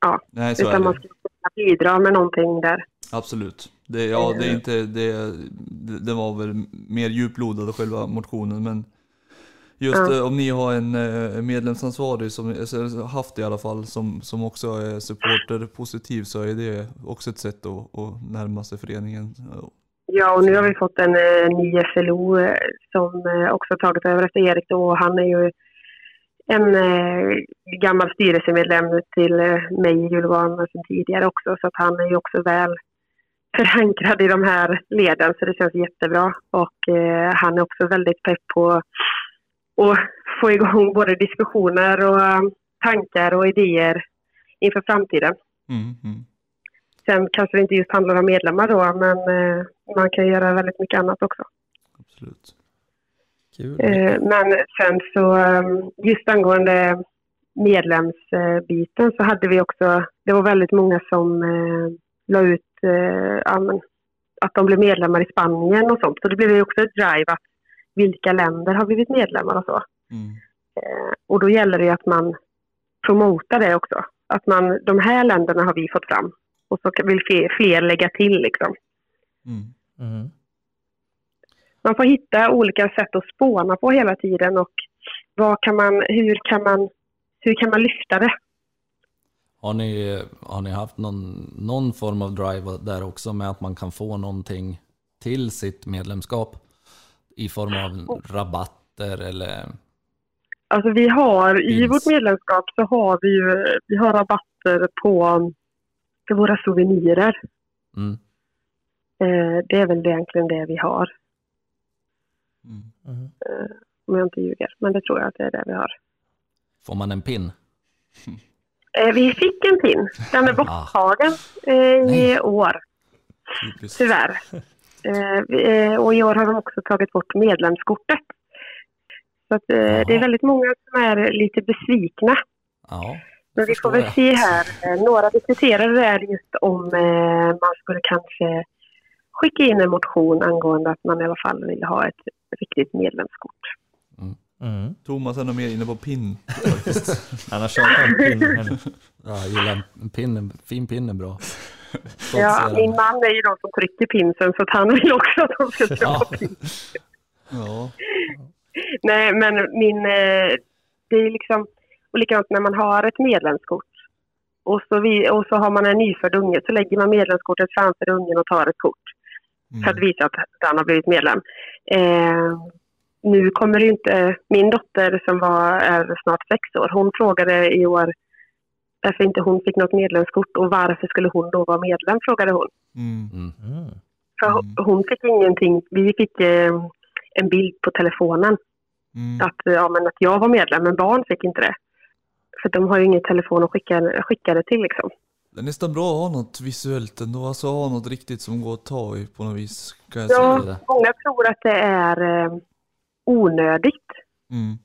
ja, Nej, utan man ska kunna bidra med någonting där. Absolut. Det, ja, det, är inte, det, det var väl mer djuplodad själva motionen men just ja. Eh, om ni har en eh, medlemsansvarig, som haft det i alla fall, som, som också är supporterpositiv så är det också ett sätt att, att närma sig föreningen. Ja, och nu har vi fått en eh, ny FLO som också tagit över efter Erik då, och han är ju en eh, gammal styrelsemedlem till eh, mig i Djurgården sedan tidigare också, så att han är ju också väl förankrad i de här leden så det känns jättebra. Och eh, han är också väldigt pepp på att få igång både diskussioner och um, tankar och idéer inför framtiden. Mm, mm. Sen kanske det inte just handlar om medlemmar då, men eh, man kan göra väldigt mycket annat också. Absolut. Eh, men sen så um, just angående medlemsbiten så hade vi också, det var väldigt många som eh, la ut eh, att de blev medlemmar i Spanien och sånt. Så det blev ju också ett drive att vilka länder har blivit medlemmar och så. Mm. Och då gäller det ju att man promotar det också. Att man, de här länderna har vi fått fram. Och så vill fler, fler lägga till liksom. Mm. Mm. Man får hitta olika sätt att spåna på hela tiden och vad kan man, hur, kan man, hur kan man lyfta det? Har ni, har ni haft någon, någon form av drive där också med att man kan få någonting till sitt medlemskap? I form av rabatter eller? Alltså vi har, i vårt medlemskap så har vi ju, vi har rabatter på för våra souvenirer. Mm. Eh, det är väl egentligen det vi har, Mm. Mm. om jag inte ljuger. Men det tror jag att det är det vi har. Får man en pin? Eh, vi fick en pin. Den är borttagen eh, i år, Typiskt. tyvärr. Och i år har de också tagit bort medlemskortet. Så att, det är väldigt många som är lite besvikna. Ja. Men vi får väl jag. se här. Några diskuterade det här just om man skulle kanske skicka in en motion angående att man i alla fall vill ha ett riktigt medlemskort. Mm. Thomas är nog mer inne på pin. *laughs* Han har tjatat om pin. Ja, jag gillar en pin, en fin pin är bra. *laughs* Ja, Stoltserande. min man är ju de som trycker pinsen så att han vill också att de ska trycka Ja. pin. *laughs* Ja. Nej, men min... Eh, det är liksom... Och likadant när man har ett medlemskort och så, vi, och så har man en nyfödd unge så lägger man medlemskortet framför ungen och tar ett kort. För att Mm. visa att den har blivit medlem. Eh, nu kommer det inte... Min dotter som var, är snart sex år, hon frågade i år varför inte hon fick något medlemskort och varför skulle hon då vara medlem, frågade hon. Mm. Mm. Mm. För Mm. hon fick ingenting. Vi fick eh, en bild på telefonen Mm. att, ja, men att jag var medlem, men barn fick inte det. För de har ju ingen telefon att skicka, skicka det till liksom. Det är nästan bra att ha något visuellt ändå, alltså ha något riktigt som går att ta i på något vis. Kan jag Ja, säga. många tror att det är eh, onödigt. Mm.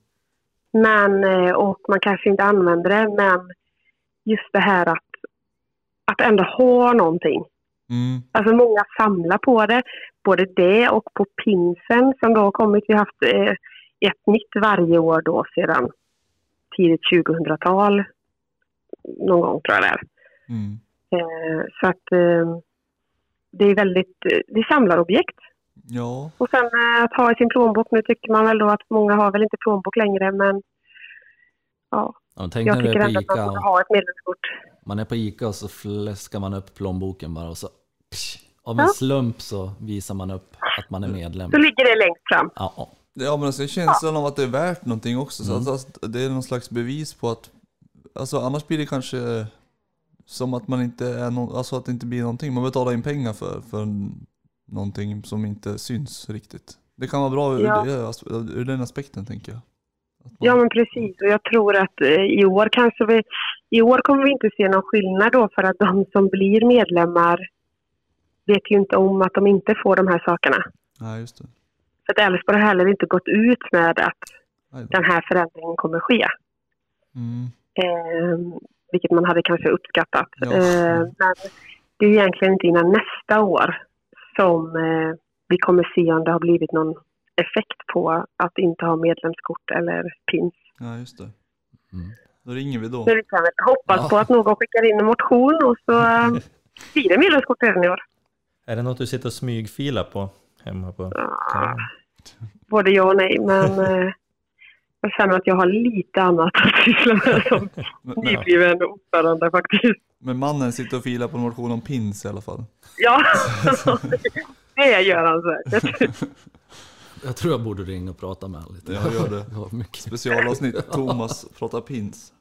Men, eh, och man kanske inte använder det, men just det här att, att ändå ha någonting. Mm. Alltså många samlar på det, både det och på pinsen som då har kommit. Vi har haft eh, ett nytt varje år då sedan tidigt 2000-tal. Någon gång tror jag det är. Mm. Eh, så att eh, det är väldigt, eh, det är samlarobjekt. Ja, Och sen eh, att ha i sin plånbok, nu tycker man väl då att många har väl inte plånbok längre men ja, Ja, tänk jag tycker ändå att man borde ha ett medlemskort. man är på Ica och så fläskar man upp plånboken bara och så psh, av en Ja. slump så visar man upp att man är medlem. Så ligger det längst fram. Ja, ja. ja men alltså, känslan av att det är värt någonting också. Så Mm. alltså, det är någon slags bevis på att, alltså annars blir det kanske som att man inte är någon, alltså att det inte blir någonting. Man betalar in pengar för, för någonting som inte syns riktigt. Det kan vara bra ur, Ja. det, ur den aspekten tänker jag. Man- Ja men precis och jag tror att eh, i år kanske vi, i år kommer vi inte se någon skillnad då för att de som blir medlemmar vet ju inte om att de inte får de här sakerna. Nej, just det. För att Älvsborg har heller inte gått ut med att den här förändringen kommer ske. Mm. Vilket man hade kanske uppskattat. Ja. Eh, men det är egentligen inte innan nästa år som eh, vi kommer se om det har blivit någon effekt på att inte ha medlemskort eller pins. Ja, just det. Mm. Då ringer vi då. Men vi kan väl hoppas Ja. på att någon skickar in en motion och så eh, *laughs* blir det medlemskort redan i år. Är det något du sitter och smygfilar på hemma på? Ah, både ja och nej, men *laughs* jag känner att jag har lite annat att syssla med *laughs* som nybliven ordförande faktiskt. men mannen sitter och filar på en motion om pins i alla fall. Ja, *laughs* det gör han säkert. *laughs* Jag tror jag borde ringa och prata med honom lite. Jag gör det. Det mycket. Specialavsnitt, Thomas pratar pins.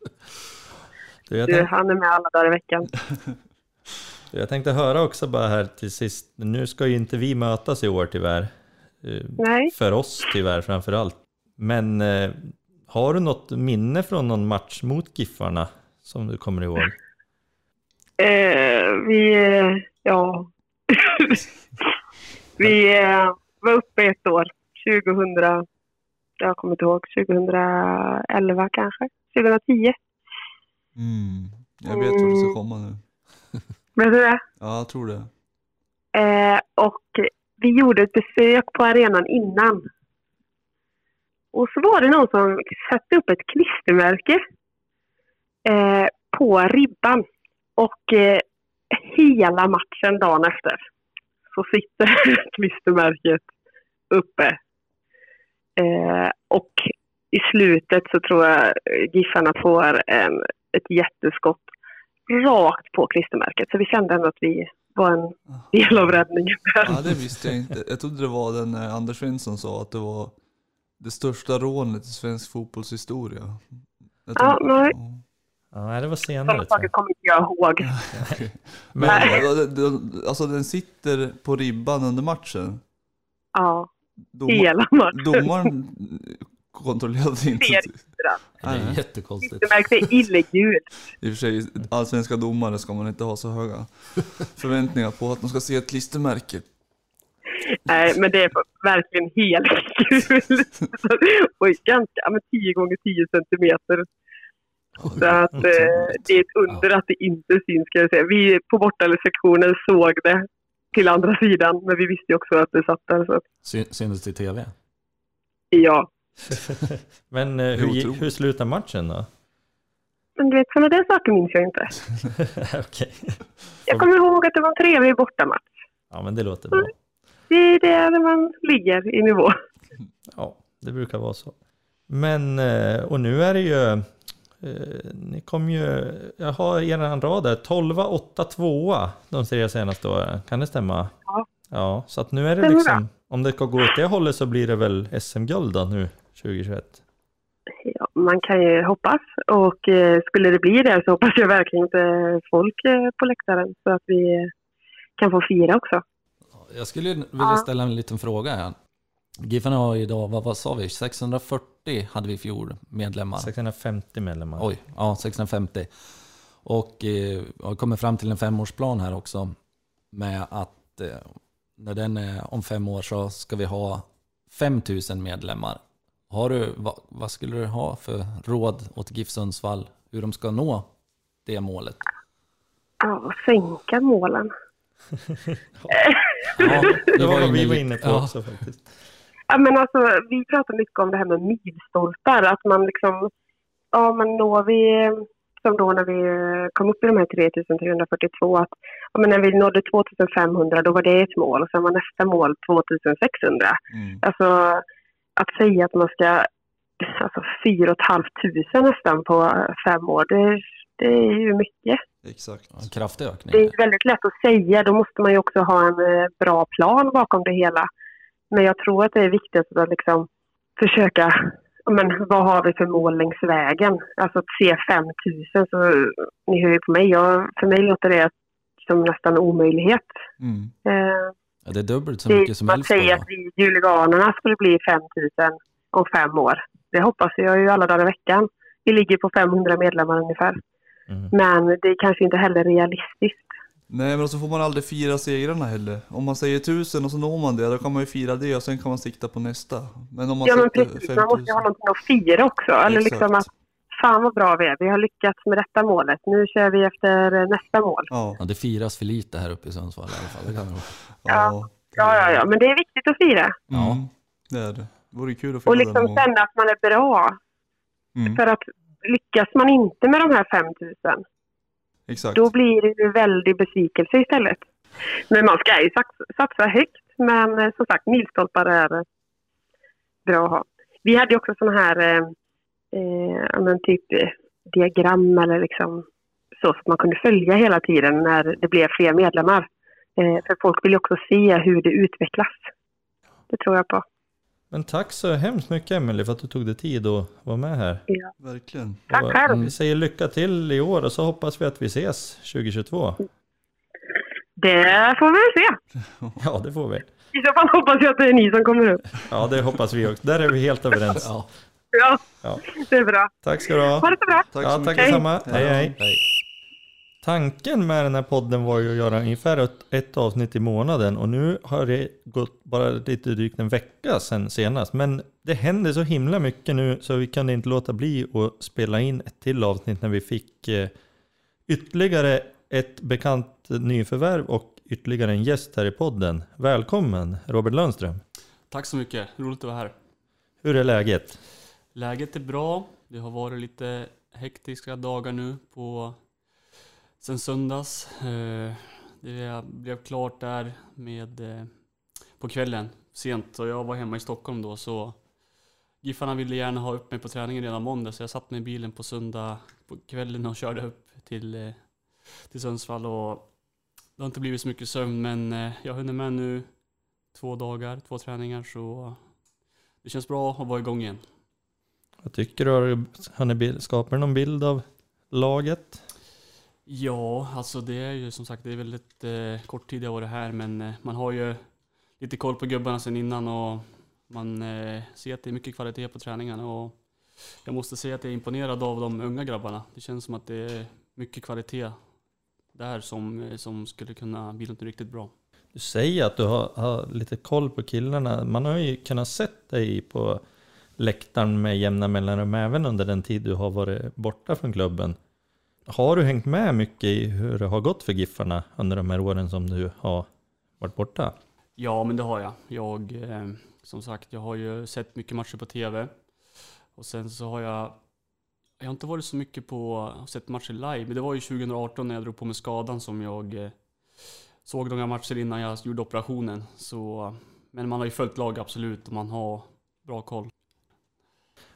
Du, jag, Du, han är med alla dagar i veckan. jag tänkte höra också bara här till sist. Nu ska ju inte vi mötas i år tyvärr. Eh, Nej. För oss tyvärr framför allt. Men eh, har du något minne från någon match mot Giffarna som du kommer ihåg? Eh, vi, eh, ja. *laughs* vi eh, var uppe ett år, 2000, jag kommer inte ihåg, 2011 kanske, 2010. Mm. Jag vet vart du ska komma nu. *laughs* Vet du det? Ja, jag tror det. Eh, och vi gjorde ett besök på arenan innan. Och så var det någon som satte upp ett klistermärke eh, på ribban. Och eh, hela matchen dagen efter så sitter *laughs* klistermärket uppe. Eh, och i slutet så tror jag Giffarna får en, ett jätteskott rakt på klistermärket. Så vi kände ändå att vi var en del av räddningen. Ja, det visste jag inte. Jag trodde det var den eh, Anders Svensson sa att det var det största rånet i svensk fotbollshistoria. Jag Ja, nej. Ja. Det var senare. Sådana saker jag. kommer inte jag ihåg. *laughs* Men Nej. det- alltså den sitter på ribban under matchen. Ja, Dom, hela matchen. domaren kontrollerade inte. Ser Det är Nej. jättekonstigt. Klistermärket är illegult. I och för sig, allsvenska domare ska man inte ha så höga *laughs* förväntningar på att de ska se ett klistermärke. Nej, men det är verkligen helt kul. Och ganska, men 10 gånger 10 centimeter. Så att eh, det är ett under att det inte syns ska jag säga. Vi på bortasektionen såg det till andra sidan, men vi visste ju också att det satt där. Så att, Sy- Syntes det i tv? ja. *laughs* Men eh, hur, hur slutade matchen då? Men du vet, sådana där saker minns jag inte. *laughs* Okej. Jag kommer ihåg att det var en trevlig bortamatch. Ja, men det låter bra. Det är där man ligger i nivå. Ja, det brukar vara så. Men, eh, och nu är det ju, eh, ni kom ju, jag har er rad där, 12, 8, 2 de tre senaste åren. Kan det stämma? Ja. Ja, så att nu är det liksom, om det ska gå åt det hållet så blir det väl SM-guld då nu 2021. Ja, man kan ju hoppas. Och eh, skulle det bli det så hoppas jag verkligen inte folk på läktaren så att vi kan få fira också. Jag skulle vilja Ja. ställa en liten fråga här. Giffarna har idag, vad, vad sa vi, 640 hade vi i fjol medlemmar. 650 medlemmar. Oj, ja 650. Och eh, jag har kommit fram till en femårsplan här också. Med att eh, när den är om fem år så ska vi ha 5000 medlemmar. Har du, vad, vad skulle du ha för råd åt GIF Sundsvall hur de ska nå det målet? Ja, sänka målen. Ja, *laughs* *laughs* *laughs* Det var vad vi var inne på ja. också faktiskt. Ja, men alltså, vi pratar mycket om det här med milstolpar. Att man liksom, ja men når vi, som då när vi kom upp i de här 3342, att ja, men när vi nådde 2500 då var det ett mål och sen var nästa mål 2600. Mm. Alltså att säga att man ska, alltså 4 500 nästan på fem år, det, det är ju mycket. Exakt. En kraftig ökning. Det är väldigt lätt att säga, då måste man ju också ha en eh, bra plan bakom det hela. Men jag tror att det är viktigt att liksom försöka, men vad har vi för mål längs vägen? Alltså att se 5000, så ni hör ju på mig, jag, för mig låter det som nästan en omöjlighet. Mm. Eh, Ja, det är dubbelt så mycket som som att säga att vi Juliganerna skulle bli 5000 om fem år. Det hoppas jag ju alla dagar i veckan. Vi ligger på 500 medlemmar ungefär. Mm. Men det är kanske inte heller realistiskt. Nej men så får man aldrig fira segrarna heller. Om man säger tusen och så når man det, då kan man ju fira det och sen kan man sikta på nästa. Men om man Ja men precis, man måste ju ha 5000. någonting att fira också. Eller Exakt. liksom att fan vad bra vi är, vi har lyckats med detta målet. Nu kör vi efter nästa mål. Ja, Ja, det firas för lite här uppe i Sundsvall i alla fall. Det kan ja. Ja, ja, ja, men det är viktigt att fira. Ja. Mm, det är det. Det vore kul att fira Och liksom känna att man är bra. Mm, För att lyckas man inte med de här 5000, exakt. då blir det ju väldigt besvikelse istället. Men man ska ju satsa, högt. Men eh, som sagt, milstolpar är eh, bra att ha. Vi hade ju också sådana här eh, eh, men typ diagram eller liksom så, så att man kunde följa hela tiden när det blev fler medlemmar. Eh, för folk vill ju också se hur det utvecklas. Det tror jag på. Men tack så hemskt mycket Emelie för att du tog dig tid att vara med här. Verkligen. Tack Och själv. Vi säger lycka till i år och så hoppas vi att vi ses 2022. Det får vi se. *laughs* Ja, det får vi. I så fall hoppas jag att det är ni som kommer upp. Ja, det hoppas vi också. Där är vi helt överens. Ja. Ja, Ja. det är bra. Tack ska du ha. Ha det så bra. Tack Ja, så tack mycket. detsamma. Hej, hej. Hej. Tanken med den här podden var ju att göra ungefär ett, ett avsnitt i månaden och nu har det gått bara lite drygt en vecka sedan senast. Men det händer så himla mycket nu så vi kunde inte låta bli att spela in ett till avsnitt när vi fick eh, ytterligare ett bekant nyförvärv och ytterligare en gäst här i podden. Välkommen Robert Lundström. Tack så mycket, roligt att vara här. Hur är läget? Läget är bra. Det har varit lite hektiska dagar nu på sen söndags. Eh, det blev klart där med eh, på kvällen sent och jag var hemma i Stockholm då så Giffarna ville gärna ha upp mig på träningen redan måndag så jag satt mig i bilen på söndag på kvällen och körde upp till eh, till Sundsvall och det har inte blivit så mycket sömn men jag har hunnit med nu två dagar, två träningar så det känns bra att vara igång igen. Vad tycker du? Har du skapat bil- någon bild av laget? Ja, alltså det är ju som sagt, det är väldigt eh, kort tid jag varit här men eh, man har ju lite koll på gubbarna sen innan och man eh, ser att det är mycket kvalitet på träningarna och jag måste säga att jag är imponerad av de unga grabbarna. Det känns som att det är mycket kvalitet där som, eh, som skulle kunna bli något riktigt bra. Du säger att du har, har lite koll på killarna. Man har ju kunnat sett dig på läktaren med jämna mellanrum även under den tid du har varit borta från klubben. Har du hängt med mycket i hur det har gått för Giffarna under de här åren som du har varit borta? Ja, men det har jag. Jag, eh, som sagt, jag har ju sett mycket matcher på TV. Och sen så har jag, jag har inte varit så mycket på sett matcher live, men det var ju 2018 när jag drog på mig skadan som jag eh, såg några matcher innan jag gjorde operationen. Så, men man har ju följt lag absolut och man har bra koll.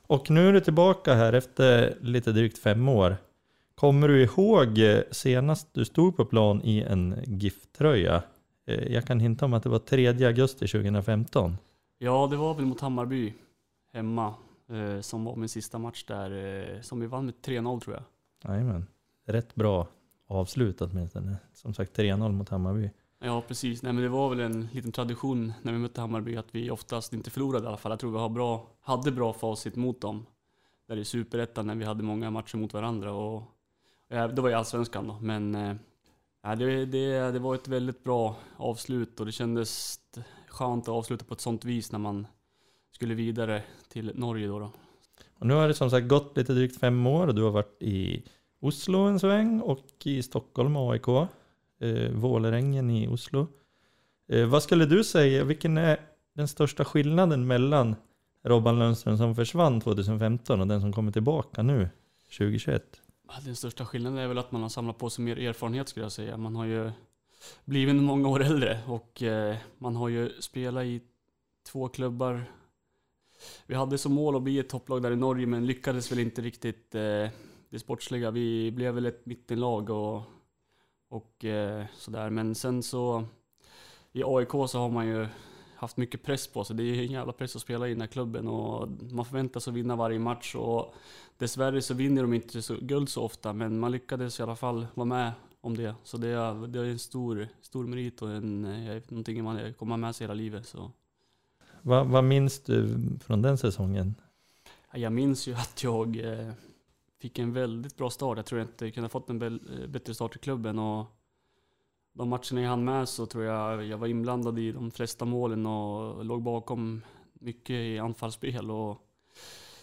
Och nu är du tillbaka här efter lite drygt fem år. Kommer du ihåg eh, senast du stod på plan i en GIF-tröja? Eh, Jag kan hinta om att det var 3 augusti 2015. Ja, det var väl mot Hammarby hemma eh, som var min sista match där, som vi vann med 3-0 tror jag. Jajamän. Rätt bra avslut åtminstone. Som sagt 3-0 mot Hammarby. Ja, precis. Nej, men det var väl en liten tradition när vi mötte Hammarby att vi oftast inte förlorade i alla fall. Jag tror vi har bra, hade bra facit mot dem. Där i Superettan när vi hade många matcher mot varandra. Och, Eh, det var i Allsvenskan då, men eh, ja, det, det, det var ett väldigt bra avslut och det kändes skönt att avsluta på ett sånt vis när man skulle vidare till Norge då. då. Och nu har det som sagt gått lite drygt fem år och du har varit i Oslo en sväng och i Stockholm AIK. Eh, Vålerengen i Oslo. Eh, vad skulle du säga, vilken är den största skillnaden mellan Robban Lundström som försvann 2015 och den som kommer tillbaka nu 2021? Den största skillnaden är väl att man har samlat på sig mer erfarenhet skulle jag säga. Man har ju blivit många år äldre och eh, man har ju spelat i två klubbar. Vi hade som mål att bli ett topplag där i Norge men lyckades väl inte riktigt eh, det sportsliga. Vi blev väl ett mittenlag och, och eh, sådär. Men sen så i AIK så har man ju haft mycket press på sig. Det är ju en jävla press att spela i den här klubben och man förväntas att vinna varje match och Dessvärre så vinner de inte så guld så ofta, men man lyckades i alla fall vara med om det. Så det är, det är en stor, stor merit och en, eh, någonting man kommer med sig hela livet. Så. Vad, vad minns du från den säsongen? Ja, Jag minns ju att jag eh, fick en väldigt bra start. Jag tror jag inte kunde ha fått en eh, bättre start i klubben. Och de matcherna jag hann med så tror jag jag var inblandad i de flesta målen och låg bakom mycket i anfallsspel. Och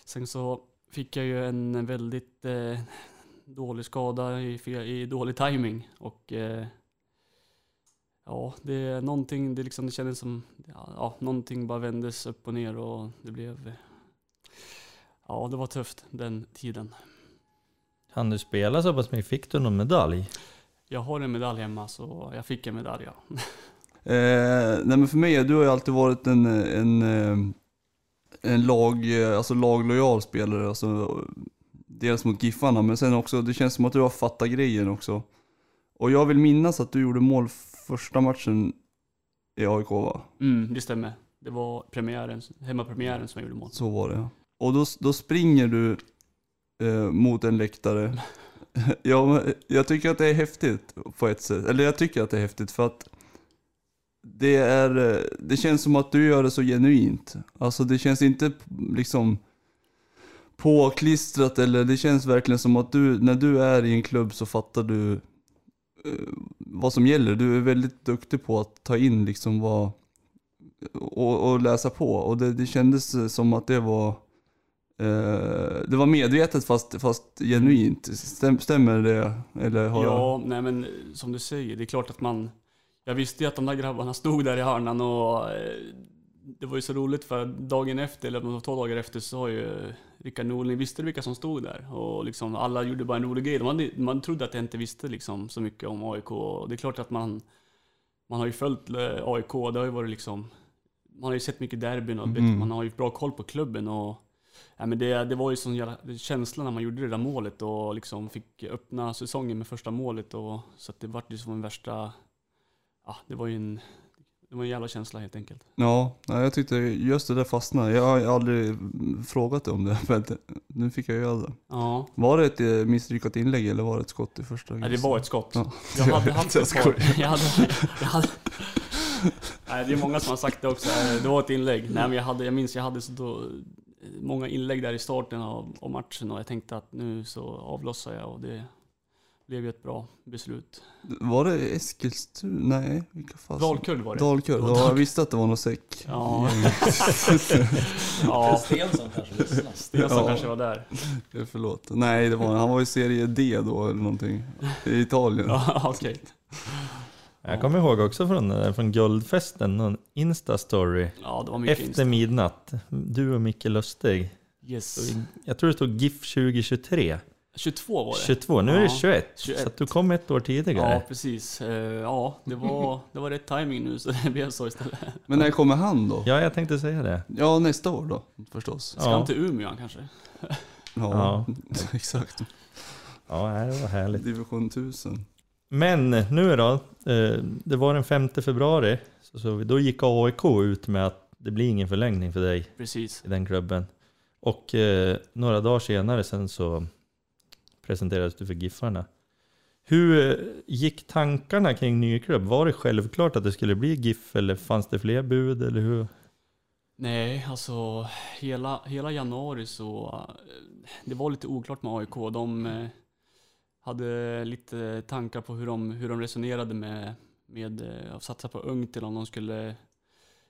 sen så fick jag ju en väldigt eh, dålig skada i, i dålig timing och eh, ja, det är någonting, det, liksom, det kändes som, ja, ja, någonting bara vändes upp och ner och det blev, ja, det var tufft den tiden. Han du spela så pass mycket? Fick du någon medalj? Jag har en medalj hemma så jag fick en medalj ja. *laughs* Eh, nej men för mig, du har ju alltid varit en, en, eh, en lag, eh, alltså laglojal spelare. Alltså, dels mot Giffarna, men sen också, det känns som att du har fattat grejen också. Och jag vill minnas att du gjorde mål första matchen i AIK va? Mm, det stämmer. Det var premiären, hemmapremiären som jag gjorde mål. Så var det ja. Och då, då springer du eh, mot en läktare. *laughs* ja, jag tycker att det är häftigt på ett sätt. Eller jag tycker att det är häftigt för att det är, det känns som att du gör det så genuint. Alltså det känns inte liksom påklistrat eller det känns verkligen som att du, när du är i en klubb så fattar du eh, vad som gäller. Du är väldigt duktig på att ta in liksom vad, och, och läsa på. Och det, det kändes som att det var det var medvetet fast, fast genuint. Stäm, stämmer det? Eller har jag... Ja, nej men som du säger, det är klart att man... Jag visste ju att de där grabbarna stod där i hörnan och eh, det var ju så roligt för dagen efter, eller två dagar efter, så sa ju Rickard Norling, visste vilka som stod där? Och liksom alla gjorde bara en rolig grej. Man, man trodde att jag inte visste liksom så mycket om AIK och det är klart att man, man har ju följt eh, AIK, det har ju varit liksom, man har ju sett mycket derbyn och Mm. man har ju bra koll på klubben och Ja, men det, det var ju sån jävla känsla när man gjorde det där målet och liksom fick öppna säsongen med första målet. Och, så det var ju som en värsta... Ja, det var ju en, det var en jävla känsla helt enkelt. Ja, jag tyckte just det där fastnade. Jag har aldrig frågat dig om det, *laughs* men nu fick jag göra det. Ja, Var det ett eh, misslyckat inlägg eller var det ett skott i första? Nej, det var ett skott. Ja. Jag hade haft *laughs* ett skojar. Jag hade, jag hade, nej, det är många som har sagt det också. Det var ett inlägg. Nej, men jag, hade, jag minns jag hade så då, många inlägg där i starten av, av matchen och jag tänkte att nu så avlossar jag och det blev ju ett bra beslut. Var det Eskilstuna? Nej, vilka fasen? Dalkurd var det. Dalkurd, var ja, jag visste att det var något säck. Ja. ja, *laughs* Stensson kanske lyssnar. Stensson Ja. kanske var där. Eh, Förlåt. Nej, det var, han var i serie D då eller någonting. I Italien. *laughs* Ja, okej. Jag kommer ihåg också från, eh, från Guldfesten, någon Insta-story. Ja, det var mycket Efter Insta. midnatt, du och Micke Lustig. Yes. Jag tror det stod GIF 2023. 22 var det. 22, nu är det Ja, 21. 21. Så att du kom ett år tidigare. Ja, precis. Eh, Ja, det var, *laughs* det var rätt timing nu så det blev så istället. Men när kommer han då? Ja, jag tänkte säga det. Ja, nästa år då förstås. Ska Ja. han till Umeå kanske? Ja, *laughs* exakt. Ja, det var härligt. Division 1000. Men nu då, eh, det var den 5 februari, så, då gick AIK ut med att det blir ingen förlängning för dig Precis. i den klubben. Och eh, några dagar senare sen så presenterades du för Giffarna. Hur eh, gick tankarna kring ny klubb? Var det självklart att det skulle bli GIF eller fanns det fler bud eller hur? Nej, alltså hela, hela januari så... Det var lite oklart med AIK. De hade lite tankar på hur de, hur de resonerade med, med eh, att satsa på ungt eller om de skulle...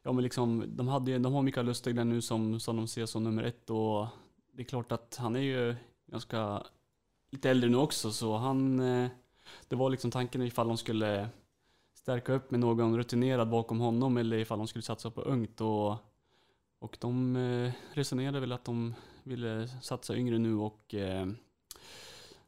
Ja men liksom, de, hade, de har Mikael Lustig där nu som, som de ser som nummer ett och det är klart att han är ju ganska lite äldre nu också så han... Eh, det var liksom tanken ifall de skulle stärka upp med någon rutinerad bakom honom eller ifall de skulle satsa på ungt och och de eh, resonerade väl att de ville satsa yngre nu och eh,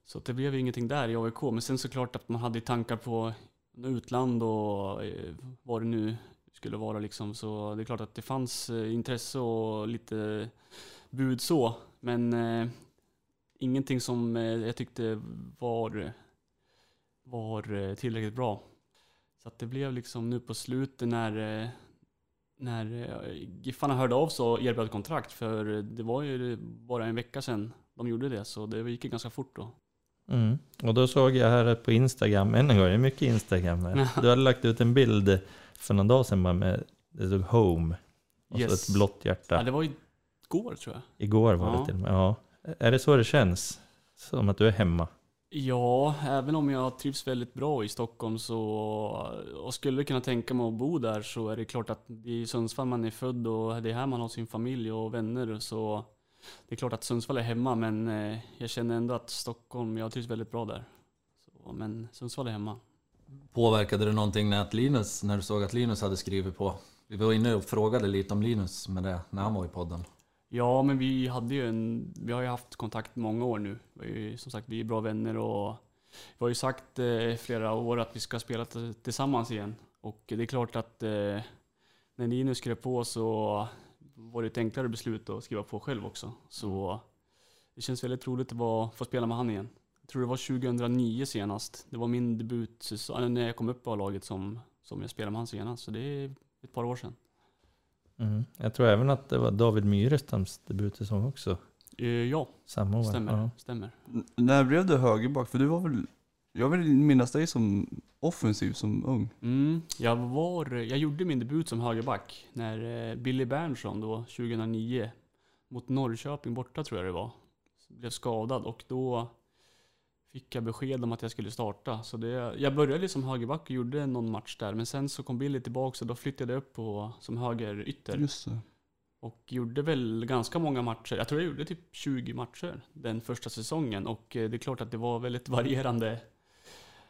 så det blev ju ingenting där i AIK. Men sen såklart att man hade tankar på utland och eh, vad det nu skulle vara liksom. Så det är klart att det fanns eh, intresse och lite bud så. Men eh, ingenting som eh, jag tyckte var, var tillräckligt bra. Så att det blev liksom nu på slutet när när Giffarna hörde av sig och erbjöd kontrakt för det var ju bara en vecka sedan de gjorde det så det gick ju ganska fort då. Mm. Och då såg jag här på Instagram, än en gång, det är mycket Instagram här. Du hade lagt ut en bild för någon dag sedan bara med, det stod Home. Och Yes. så ett blått hjärta. Ja, det var igår tror jag. Igår var Ja. det till och med. Ja. Är det så det känns? Som att du är hemma? Ja, även om jag trivs väldigt bra i Stockholm så och skulle kunna tänka mig att bo där så är det klart att det är i Sundsvall man är född och det är här man har sin familj och vänner så det är klart att Sundsvall är hemma men eh, jag känner ändå att Stockholm, jag trivs väldigt bra där. Så, men Sundsvall är hemma. Påverkade det någonting när, att Linus, när du såg att Linus hade skrivit på? Vi var inne och frågade lite om Linus med det när han var i podden. Ja, men vi hade ju en, vi har ju haft kontakt många år nu. Vi som sagt, vi är bra vänner och vi har ju sagt eh, flera år att vi ska spela tillsammans igen. Och det är klart att eh, när Linus skrev på så var det ett enklare beslut att skriva på själv också. Så det känns väldigt roligt att vara, få spela med han igen. Jag tror det var 2009 senast. Det var min debut när jag kom upp på A-laget som, som jag spelade med han senast. Så det är ett par år sedan. Mm. Jag tror även att det var David Myrestams debutsäsong också. Eh, ja, Samma år. stämmer. Ja. stämmer. N- när blev du högerback? För du var väl, jag vill minnas dig som offensiv som ung. Mm, jag, var, jag gjorde min debut som högerback när eh, Billy Berntsson då 2009 mot Norrköping borta tror jag det var. Blev skadad och då fick jag besked om att jag skulle starta. Så det, jag började som högerback och gjorde någon match där men sen så kom Billy tillbaka och då flyttade jag upp på, som högerytter. Just det. Och gjorde väl ganska många matcher. Jag tror jag gjorde typ 20 matcher den första säsongen. Och eh, det är klart att det var väldigt varierande,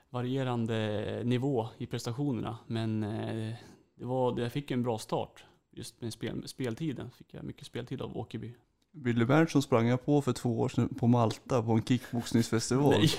varierande nivå i prestationerna. Men eh, det var, jag fick en bra start just med spel, speltiden. Fick jag mycket speltid av Åkerby. Billy Berntsson sprang jag på för två år sedan på Malta på en kickboxningsfestival. Nej.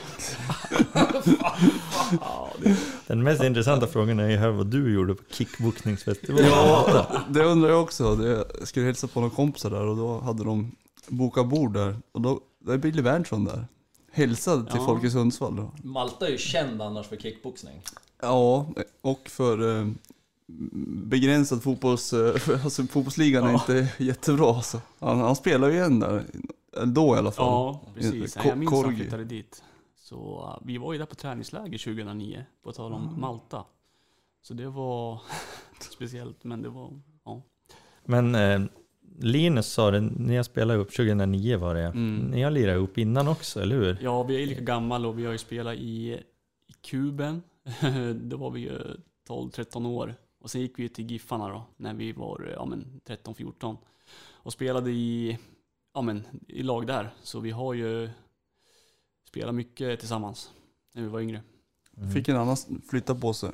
*laughs* Den mest intressanta frågan är ju här vad du gjorde på kickboxningsfestival. Ja, det undrar jag också. Jag skulle hälsa på några kompisar där och då hade de boka bord där. Och då, då är Billy Berntsson där. Hälsade till Ja. folk i Sundsvall då. Malta är ju känd annars för kickboxning. Ja, och för eh, begränsad fotbolls... Eh, *laughs* alltså fotbollsligan är Ja. inte jättebra alltså. Han, han spelar ju igen där. Då i alla fall. Ja, precis. Jag minns att han Korgi. flyttade dit. Så uh, vi var ju där på träningsläger 2009, på tal om Malta. Så det var *laughs* speciellt, men det var, ja. Men eh, Linus sa det, ni har spelat upp 2009 var det Mm. Ni har lirat ihop innan också, eller hur? Ja, vi är lika gamla och vi har ju spelat i, i Kuben. *laughs* då var vi ju 12-13 år. Och sen gick vi till Giffarna då, när vi var ja, men 13-14. Och spelade i, ja, men, i lag där. Så vi har ju spelat mycket tillsammans när vi var yngre. Mm. Fick en annan flytta på sig.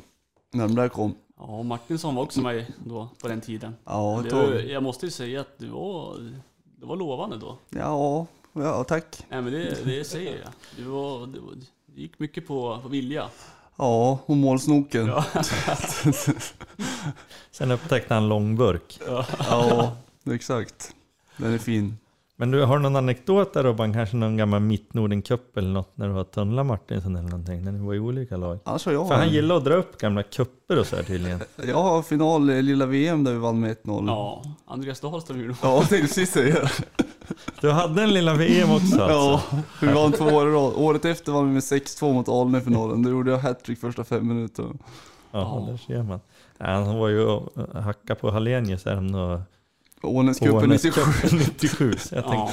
När de där kom. Ja, Martinsson var också med då, på den tiden. Ja, var, var, jag måste ju säga att det var, det var lovande då. ja, ja, tack. Nej men det, det säger jag. Det, var, var, det gick mycket på, på vilja. Ja, och målsnoken. Ja. *laughs* Sen upptäckte han långburk. Ja, exakt. Den är fin. Men du, har du någon anekdot där Robban? Kanske någon gammal Mittnorden Cup eller något när du har tunnlat Martinsson eller någonting? När ni var i olika lag? Har jag För han en- gillar att dra upp gamla kupper och så här tydligen. *laughs* Jag har final i lilla VM där vi vann med 1-0. Ja, Andreas Dahlström gjorde Ja, det är precis det. *laughs* Du hade en lilla VM också Ja, alltså? vi vann två år i rad. Året efter vann vi med 6-2 mot Alnö i finalen. Då gjorde jag hattrick första fem minuterna. Ja, Ja. där ser man. Ja, han var ju och hackade på Hallenius här om några Ånäscupen 97. 97. Så jag Ja.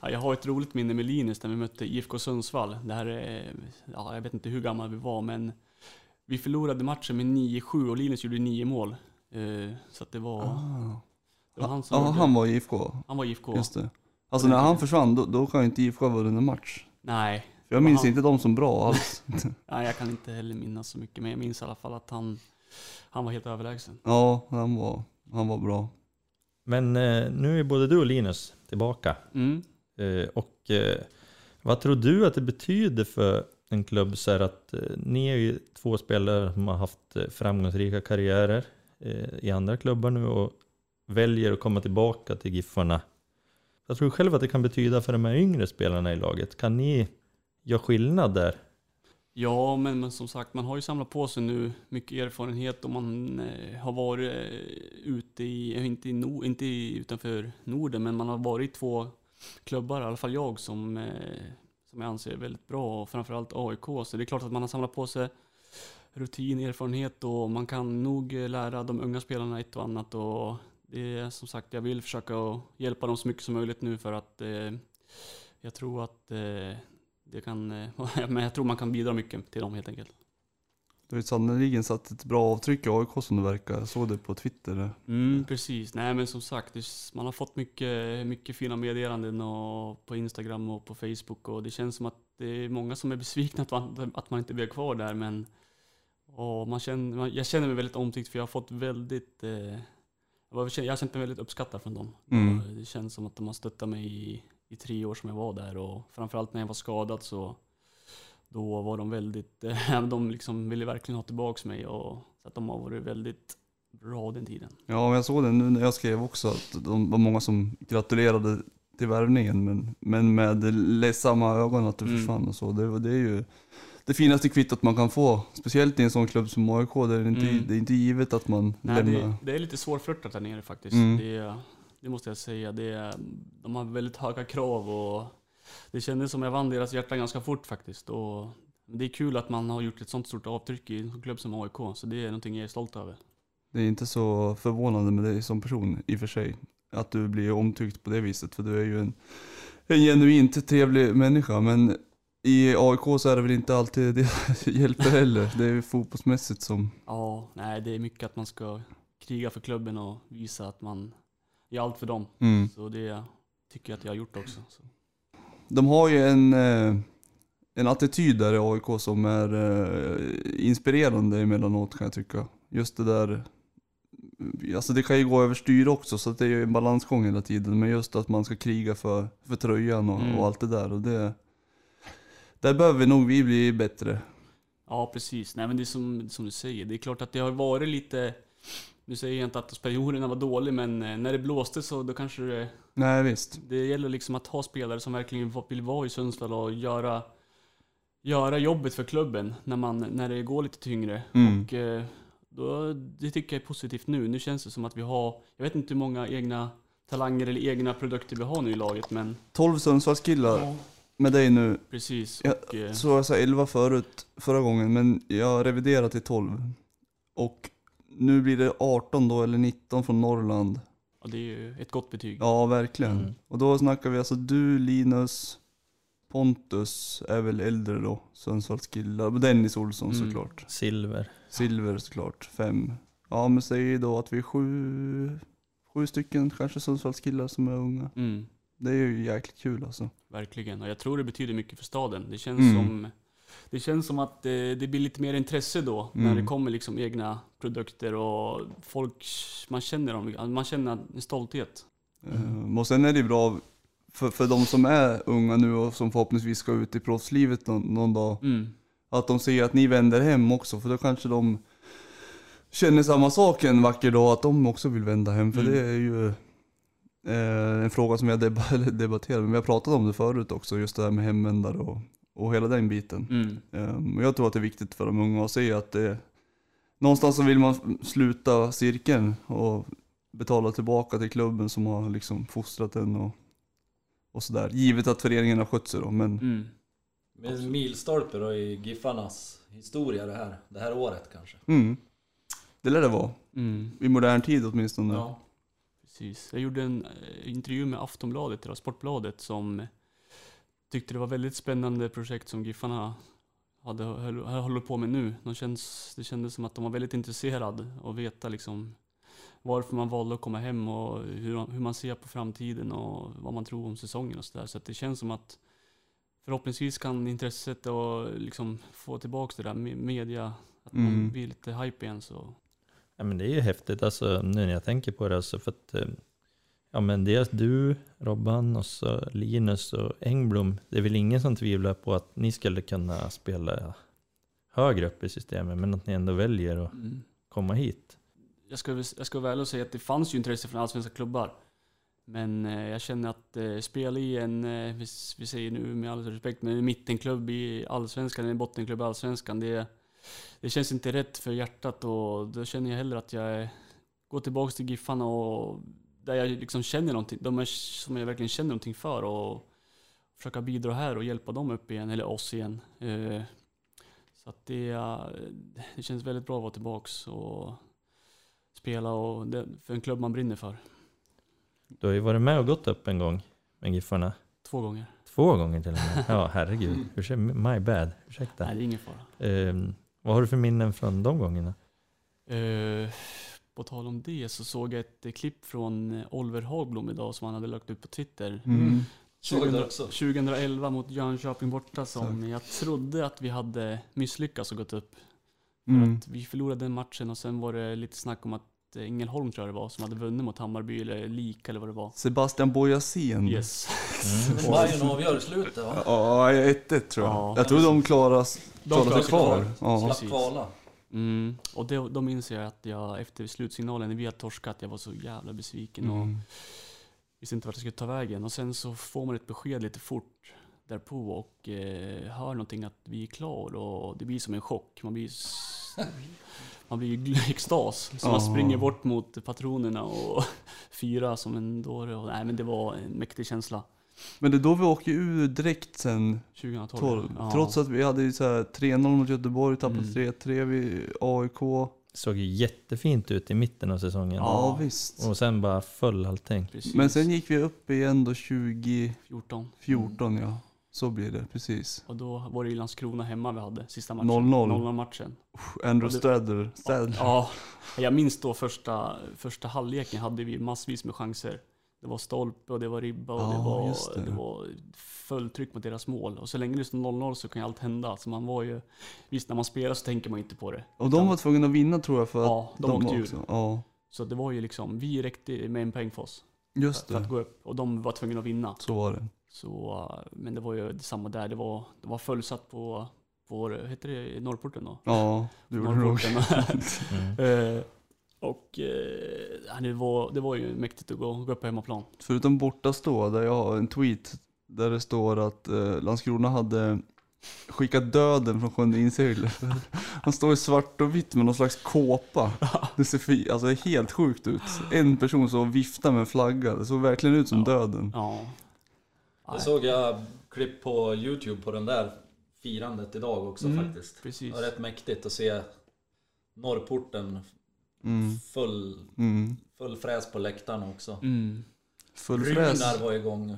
Ja, jag har ett roligt minne med Linus när vi mötte IFK Sundsvall. Det här är, ja, jag vet inte hur gamla vi var, men vi förlorade matchen med 9-7 och Linus gjorde 9 mål. Eh, Så att det var, det var han som Ja, han var IFK. han var IFK. Just det. Alltså när han försvann, då, då kan ju inte IFK ha vunnit en match. Nej, För jag minns Han- inte dem som bra alls. *laughs* nej, jag kan inte heller minnas så mycket, men jag minns i alla fall att han, han var helt överlägsen. Ja, han var, han var bra. Men eh, nu är både du och Linus tillbaka. Mm. Eh, och eh, vad tror du att det betyder för en klubb så här att ni är ju två spelare som har haft framgångsrika karriärer i andra klubbar nu och väljer att komma tillbaka till Giffarna. Jag tror själv att det kan betyda för de här yngre spelarna i laget. Kan ni göra skillnad där? Ja, men, men som sagt, man har ju samlat på sig nu mycket erfarenhet och man eh, har varit eh, ute i, eh, inte, i no, inte i, utanför Norden, men man har varit i två klubbar, i alla fall jag, som, eh, som jag anser är väldigt bra, och framförallt AIK. Så det är klart att man har samlat på sig rutin, erfarenhet och man kan nog eh, lära de unga spelarna ett och annat. Och det är som sagt, jag vill försöka att hjälpa dem så mycket som möjligt nu för att eh, jag tror att eh, det kan, eh, *laughs* men jag tror man kan bidra mycket till dem helt enkelt. Du har sannerligen satt ett bra avtryck i AIK som det verkar. Jag såg det på Twitter. Mm, precis. Nej men som sagt, man har fått mycket, mycket fina meddelanden och på Instagram och på Facebook och det känns som att det är många som är besvikna att man, att man inte blev kvar där men och man känner, jag känner mig väldigt omtyckt för jag har fått väldigt eh, jag har känt mig väldigt uppskattad från dem. Mm. Det känns som att de har stöttat mig i, i tre år som jag var där och framförallt när jag var skadad så då var de väldigt, eh, *laughs* de liksom ville verkligen ha tillbaks mig och så att de har varit väldigt bra den tiden. Ja, jag såg det nu när jag skrev också att de var många som gratulerade till värvningen men, men med ledsamma ögon att det Mm. försvann och så. Det, det är ju det finaste kvittot man kan få. Speciellt i en sån klubb som AIK där det inte, Mm. det är inte givet att man Nej, lämnar. det, det är lite svårflörtat där nere faktiskt. Mm. Det, det måste jag säga. Det, de har väldigt höga krav och det kändes som jag vann deras hjärta ganska fort faktiskt. Och det är kul att man har gjort ett sånt stort avtryck i en klubb som AIK, så det är någonting jag är stolt över. Det är inte så förvånande med dig som person i och för sig. Att du blir omtyckt på det viset. För du är ju en, en genuint trevlig människa. Men i AIK så är det väl inte alltid det *laughs* hjälper heller. Det är ju fotbollsmässigt som... Ja, nej, det är mycket att man ska kriga för klubben och visa att man gör allt för dem. Mm. Så det tycker jag att jag har gjort också. Så. De har ju en, eh, en attityd där i AIK som är eh, inspirerande emellanåt kan jag tycka. Just det där, alltså det kan ju gå överstyr också så det är ju en balansgång hela tiden. Men just att man ska kriga för, för tröjan och, Mm. och allt det där. Och det, där behöver nog vi bli bättre. Ja, precis. Nej, men det är som, som du säger. Det är klart att det har varit lite nu säger jag inte att perioderna var dålig, men eh, när det blåste så då kanske det, Nej visst. det gäller liksom att ha spelare som verkligen vill vara i Sundsvall och göra, göra jobbet för klubben när, man, när det går lite tyngre. Mm. Och eh, då, det tycker jag är positivt nu. Nu känns det som att vi har, jag vet inte hur många egna talanger eller egna produkter vi har nu i laget, men 12 Sundsvallskillar med dig nu. precis. Ja, Och, eh, Så jag sa 11 förut, förra gången, men jag reviderar till 12. Och nu blir det 18 då, eller 19 från Norrland. ja, det är ju ett gott betyg. Ja, verkligen. Mm. Och då snackar vi alltså du, Linus, Pontus är väl äldre då, Sundsvallskillar. Och Dennis Olsson Mm. såklart. Silver. Silver såklart, fem. Ja men säg då att vi är sju, sju stycken kanske Sundsvallskillar som är unga. Mm. Det är ju jäkligt kul alltså. Verkligen, och jag tror det betyder mycket för staden. Det känns Mm. som det känns som att eh, det blir lite mer intresse då när Mm. det kommer liksom egna produkter och folk, man känner dem, man känner en stolthet. Mm. Och sen är det bra för, för de som är unga nu och som förhoppningsvis ska ut i proffslivet någon, någon dag. Mm. Att de ser att ni vänder hem också för då kanske de känner samma sak en vacker dag att de också vill vända hem. För Mm. det är ju eh, en fråga som eller *laughs* debatterat, men vi har pratat om det förut också, just det här med hemvändare och, och hela den biten. Mm. Um, jag tror att det är viktigt för de unga att se att det, någonstans så vill man sluta cirkeln och betala tillbaka till klubben som har liksom fostrat en och, och sådär. Givet att föreningen har skött sig då, men Mm. Med en milstolpe då i Giffarnas historia det här, det här året kanske. mm, det lär det vara. Mm. I modern tid åtminstone. Ja. Precis. Jag gjorde en eh, intervju med Aftonbladet, eller Sportbladet, som tyckte det var väldigt spännande projekt som Giffarna hade, höll, håller på med nu. De känns, det kändes som att de var väldigt intresserade och veta liksom varför man valde att komma hem och hur, hur man ser på framtiden och vad man tror om säsongen och sådär. Så att det känns som att förhoppningsvis kan intresset och liksom få tillbaka det där med media, att man Mm. blir lite hype igen så. Ja men det är ju häftigt alltså nu när jag tänker på det alltså för att eh, Ja men dels du, Robban och så Linus och Engblom. Det är väl ingen som tvivlar på att ni skulle kunna spela högre upp i systemet men att ni ändå väljer att Mm. komma hit. jag ska, jag ska väl ärlig och säga att det fanns ju intresse från allsvenska klubbar. Men eh, jag känner att eh, spela i en, eh, vi, säger nu med all respekt, men en mittenklubb i allsvenskan, eller en bottenklubb i allsvenskan, det, det känns inte rätt för hjärtat och då känner jag hellre att jag går tillbaka till Giffarna och där jag liksom känner någonting, de är, som jag verkligen känner någonting för och försöka bidra här och hjälpa dem upp igen, eller oss igen. Eh, så att det, eh, det känns väldigt bra att vara tillbaks och spela och det, för en klubb man brinner för. Du har ju varit med och gått upp en gång med Giffarna. Två gånger. Två gånger till och med. Ja herregud. *laughs* My bad. Ursäkta. Nej, det är ingen fara. Ehm, vad har du för minnen från de gångerna? Eh, på tal om det så såg jag ett eh, klipp från eh, Oliver Hagblom idag som han hade lagt ut på Twitter. Mm. Såg det 2000 också. 2011 mot Jönköping borta som jag trodde att vi hade misslyckats och gått upp. För Mm. att vi förlorade den matchen och sen var det lite snack om att eh, Ängelholm tror jag det var som hade vunnit mot Hammarby eller lika eller vad det var. Sebastian Bojasin. Yes. Mm. Bayern avgör i slutet va? Ja, 1-1 tror jag. Ja. jag tror de klarar, sig klarar sig kvar. kvar. Ja. Slapp kvala. Mm. Och det, då minns jag att jag efter slutsignalen när vi hade torskat, jag var så jävla besviken och Mm. visste inte vart jag skulle ta vägen. Och sen så får man ett besked lite fort därpå och eh, hör någonting att vi är klar och det blir som en chock. Man blir, *laughs* man blir i extas. Så man Ja. springer bort mot patronerna och *laughs* firar som en dåre. Och, nej men det var en mäktig känsla. Men det är då vi åker ur direkt sen 2012. 12. Ja. Trots att vi hade ju så här 3-0 mot Göteborg, tappade Mm. 3-3 vid AIK. Såg ju jättefint ut i mitten av säsongen. Ja, Ja. visst. Och sen bara föll allting. Precis. Men sen gick vi upp igen då 2014 14. ja. Så blir det, precis. Och då var det ju Landskrona hemma vi hade, sista matchen. 0-0. 0-0 matchen. Andrew. Stradler. Ja, jag minns då första, första halvleken hade vi massvis med chanser. Det var stolpe och det var ribba och Ja, det, var, det. det. var fulltryck mot deras mål. Och så länge det står 0-0 så kan ju allt hända. Så man var ju, visst när man spelar så tänker man inte på det. Och de var tvungna att vinna tror jag för att Ja, de åkte ur. också. Ja, Så det var ju liksom, vi räckte med en poäng för oss. just För det. att gå upp. Och de var tvungna att vinna. Så var det. Så, men det var ju samma där. Det var, det var fullsatt på, på heter det Norrporten då? Ja, du gjorde det nog. *laughs* *laughs* Och eh, det, var, det var ju mäktigt att gå, gå upp på hemmaplan. Förutom bortastå, där jag har en tweet där det står att eh, Landskrona hade skickat döden från sjunde inseglet. *laughs* Han står i svart och vitt med någon slags kåpa. *laughs* Det ser fi, alltså det är helt sjukt ut. En person som viftar med en flagga, det såg verkligen ut som Ja. döden. Ja. Det Nej, såg jag klipp på Youtube på den där firandet idag också Mm, faktiskt. Det precis. var rätt mäktigt att se Norrporten Mm. full, Mm. full fräs på läktaren också. Mm. Full fräs. Runar var igång.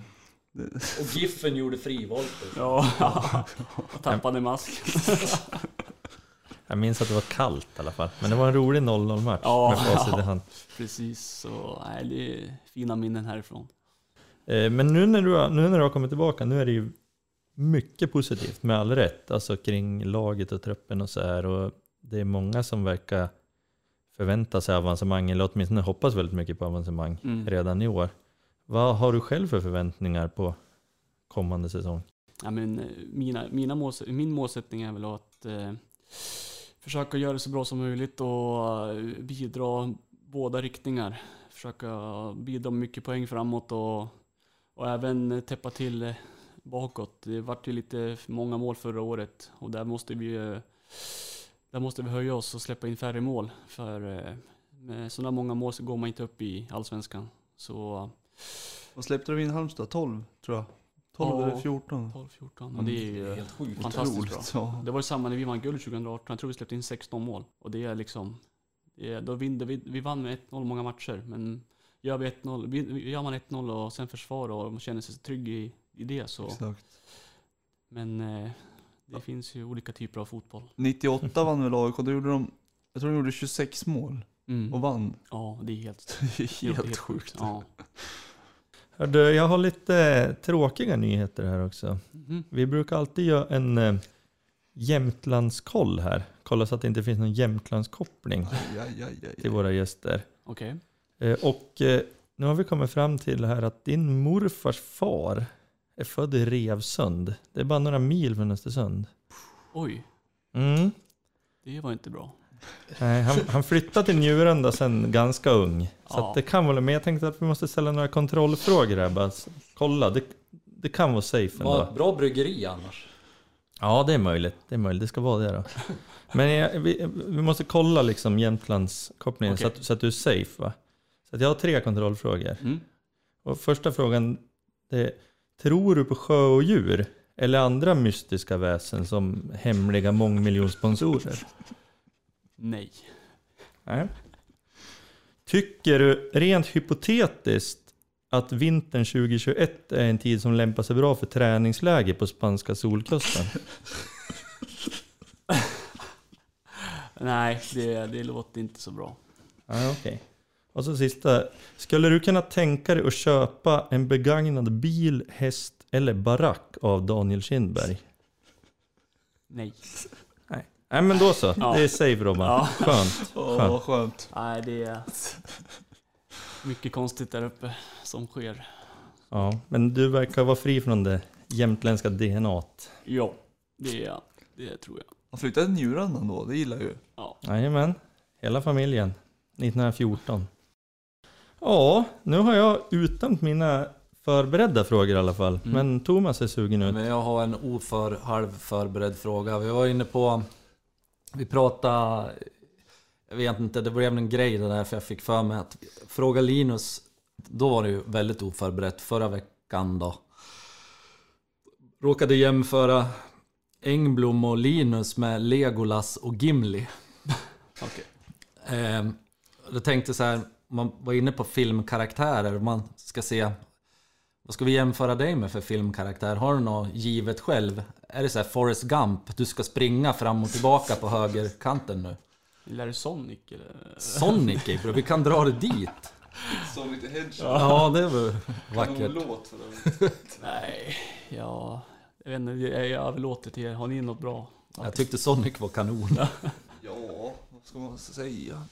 Och Giffen gjorde frivolter. Ja, *laughs* och tappade mask. *laughs* Jag minns att det var kallt i alla fall. Men det var en rolig 0-0 match Ja, med facit i ja. hand. Precis, så nej, det är fina minnen härifrån. Eh, Men nu när, du har, nu när du har kommit tillbaka, nu är det ju mycket positivt med all rätt. Alltså kring laget och truppen och så här. Och det är många som verkar förvänta sig avancemang, eller åtminstone hoppas väldigt mycket på avancemang Mm. redan i år. Vad har du själv för förväntningar på kommande säsong? Ja, men, eh, mina, mina måls, min målsättning är väl att eh, försöka göra det så bra som möjligt och eh, bidra båda riktningar. Försöka bidra med mycket poäng framåt och, och även täppa till bakåt. Det vart ju lite många mål förra året och där måste vi eh, där måste vi höja oss och släppa in färre mål. För eh, med sådana många mål så går man inte upp i Allsvenskan. Så Vad släppte du in Halmstad? 12 tror jag. 12 Ja. eller 14. 12-14, och det är ju Helt sjukt. fantastiskt bra. Ja. Det var ju samma när vi vann guld 2018. Jag tror vi släppte in 16 mål. Och det är liksom... Det är, då vinner vi, vi vann med 1-0 många matcher. Men gör vi 1-0, vi- gör man 1-0 och sen försvar och man känner sig trygg i, i det så... Exakt. Men eh, det finns ju olika typer av fotboll. 98 vann väl AIK, då gjorde de, jag tror de gjorde 26 mål Mm. och vann. Ja, det är helt, *laughs* Det är helt, sjukt. Ja. Hördu, jag har lite tråkiga nyheter här också. Mhm. Vi brukar alltid göra en eh, Jämtlandskoll här. Kolla så att det inte finns någon Jämtlandskoppling Aj, aj, aj, aj. till våra gäster. Okej. Eh, Och eh, nu har vi kommit fram till här att din morfars far är född i Revsund. Det är bara några mil från Östersund. Oj, Mm. det var inte bra. Nej, han, han flyttade till Njurunda sen ganska ung. Så Ja. att det kan vara, men jag tänkte att vi måste ställa några kontrollfrågor här. Bara s- kolla, det, det kan vara safe ändå. ett bra bryggeri annars. Ja, det är möjligt. Det är möjligt. Det ska vara det då. Men jag, vi, vi måste kolla liksom Jämtlands kopplingen så, Okej. att, så att du är safe va? Så att jag har tre kontrollfrågor. Mm. Och första frågan det är, tror du på sjö och djur? Eller andra mystiska väsen som hemliga mångmiljonsponsorer? Nej. Nej. Tycker du rent hypotetiskt att vintern 2021 är en tid som lämpar sig bra för träningsläger på spanska solkusten? *laughs* Nej, det, det låter inte så bra. Ja, okej. Och så sista. Skulle du kunna tänka dig att köpa en begagnad bil, häst eller barack av Daniel Kindberg? Nej. Nej. Nej men då så. Ja. Det är safe Robban. Ja. Skönt. Åh, Skönt. vad skönt. Nej, det är mycket konstigt där uppe som sker. Ja, men du verkar vara fri från det jämtländska DNA. Ja, det, är, det tror jag. Han flyttade till Njuranda då, det gillar jag ju. Ja. Jajamän. Hela familjen. 1914. Ja, nu har jag uttömt mina förberedda frågor i alla fall. Mm. Men Thomas är sugen ut. Men jag har en oför, halv förberedd fråga. Vi var inne på... Vi pratade... Jag vet inte, det blev en grej det där för jag fick för mig att fråga Linus. Då var det ju väldigt oförberett förra veckan då. Råkade jämföra Engblom och Linus med Legolas och Gimli. Okej. Eh, jag tänkte så här, man var inne på filmkaraktärer, man ska se vad ska vi jämföra dig med för filmkaraktär? Har du något givet själv? Är det så här Forrest Gump, du ska springa fram och tillbaka på högerkanten nu? Eller är det Sonic eller? Sonic bra, vi kan dra det dit. Som lite hedgehog. Ja, det var vackert. låt för det. Nej, ja... Jag vet inte, jag överlåter till er. Har ni något bra? Jag tyckte Sonic var kanon. Ja, vad ska man säga?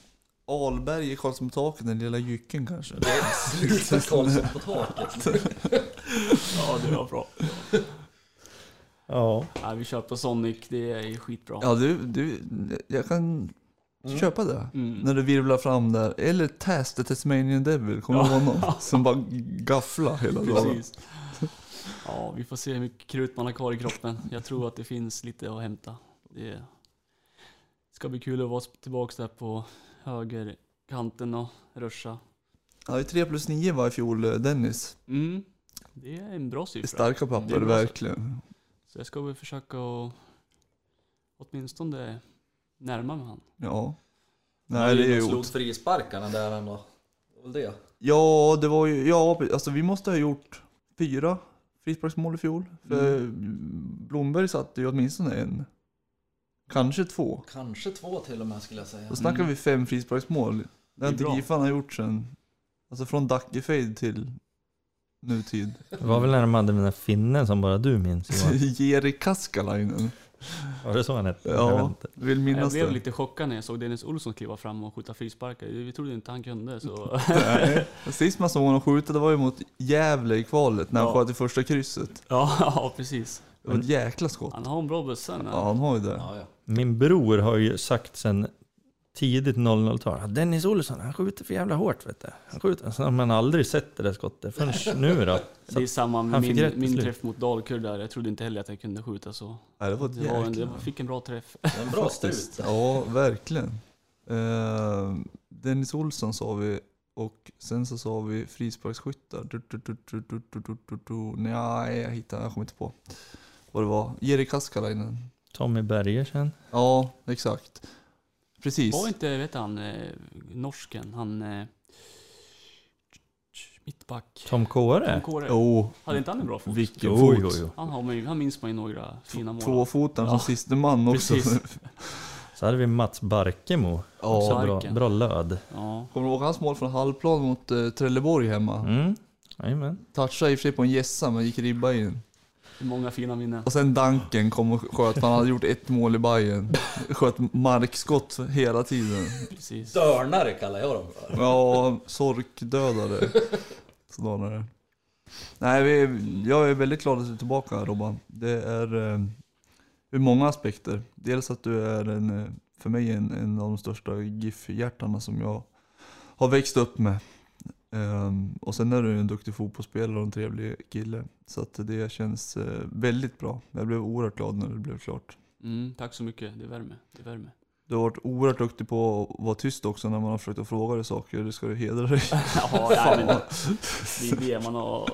Alberg i Karlsson på taket, den lilla jycken kanske. Sluta *laughs* Karlsson på taket. Ja, det var bra. Ja. Nej, vi kör på Sonic. Det är skitbra. Ja, du, du, jag kan Köpa det. Mm. När det virvlar fram där. Eller Taz the Tasmanian Devil, kommer du ihåg honom? *laughs* Som bara gafflar hela dagen. Precis. Ja, vi får se hur mycket krut man har kvar i kroppen. Jag tror att det finns lite att hämta. Det ska bli kul att vara tillbaka där på högerkanten och ruscha. Ju 3 plus 9 var i fjol, eh, Dennis. Mm. Det är en bra siffra. Starka Det är papper, verkligen. Så jag ska väl försöka att åtminstone närma mig han. Ja. Nej, det är ju... slog frisparkarna där ändå. Det var det. Ja, det var ju... Ja, alltså vi måste ha gjort fyra frisparksmål i fjol. För Mm. Blomberg satte ju åtminstone en. Kanske två. Kanske två till och med skulle jag säga. Då snackar Mm. vi fem frisparksmål. Det Det har är inte bra. Giffarna gjort sen... Alltså från Dackefejd till nutid. Det var väl när de hade den där finnen som bara du minns *laughs* Johan? Jeri Kaskalainen. Var det så han hette? Jag vet Ja, inte. vill Jag minnas blev det. lite chockad när jag såg Dennis Olsson kliva fram och skjuta frisparkar. Vi trodde inte han kunde så. *laughs* Nej. Sist man såg honom skjuta det var ju mot Gävle i kvalet när han Ja. sköt i första krysset. ja, *laughs* ja, precis. Det var ett jäkla skott. Han har en bra bössa. här. Ja, han har ju det. Ja, ja. Min bror har ju sagt sen tidigt 00-tal att Dennis Olsson, han skjuter för jävla hårt. Vet du. Han skjuter. Så har man aldrig sett det där skottet förrän *laughs* nu då. Så det är samma med min, min träff mot Dalkurd där. Jag trodde inte heller att jag kunde skjuta så. Nej, det var jag fick en bra träff. En bra *laughs* strut. Ja, verkligen. Uh, Dennis Olsson sa vi och sen så sa vi frisparksskyttar. Nej, jag hittar, jag kommer inte på vad det var. Jere Kaskalainen Tommy Bergersen. Ja, exakt. Precis. Var inte, vet han, eh, norsken, han... Eh, mittback. Tom Kåre. Tom Kåre. Jo, Hade inte han en bra fot? vilken fot. jo, jo. Han, har man, ju- han minns man ju några fina mål. Tvåfotaren Ja. som siste man också. *laughs* Så hade vi Mats Barkemo. Också ja. bra, Barken. bra löd. Ja. Kommer du ihåg hans mål från halvplan mot eh, Trelleborg hemma? Mm. Touchade i och för sig på en gässa men gick ribba in. Det är Många fina minnen. Och sen Danken kom och sköt, han hade gjort ett mål i Bayern. Sköt markskott hela tiden. Precis. Dörnare kallar jag dem för. Ja, sorkdödare. Det. Nej, vi, jag är väldigt glad att du är tillbaka Robban. Det är eh, ur många aspekter. Dels att du är en, eh, för mig en, en av de största GIF-hjärtarna som jag har växt upp med. Ehm, och sen är du en duktig fotbollsspelare och en trevlig kille. Så att det känns eh, väldigt bra. Jag blev oerhört glad när det blev klart. Mm, tack så mycket, det värmer. Det värmer. Du har varit oerhört duktig på att vara tyst också när man har försökt att fråga dig saker. Det ska du hedra dig. *laughs* ja, nej, men *laughs* det, är det man har...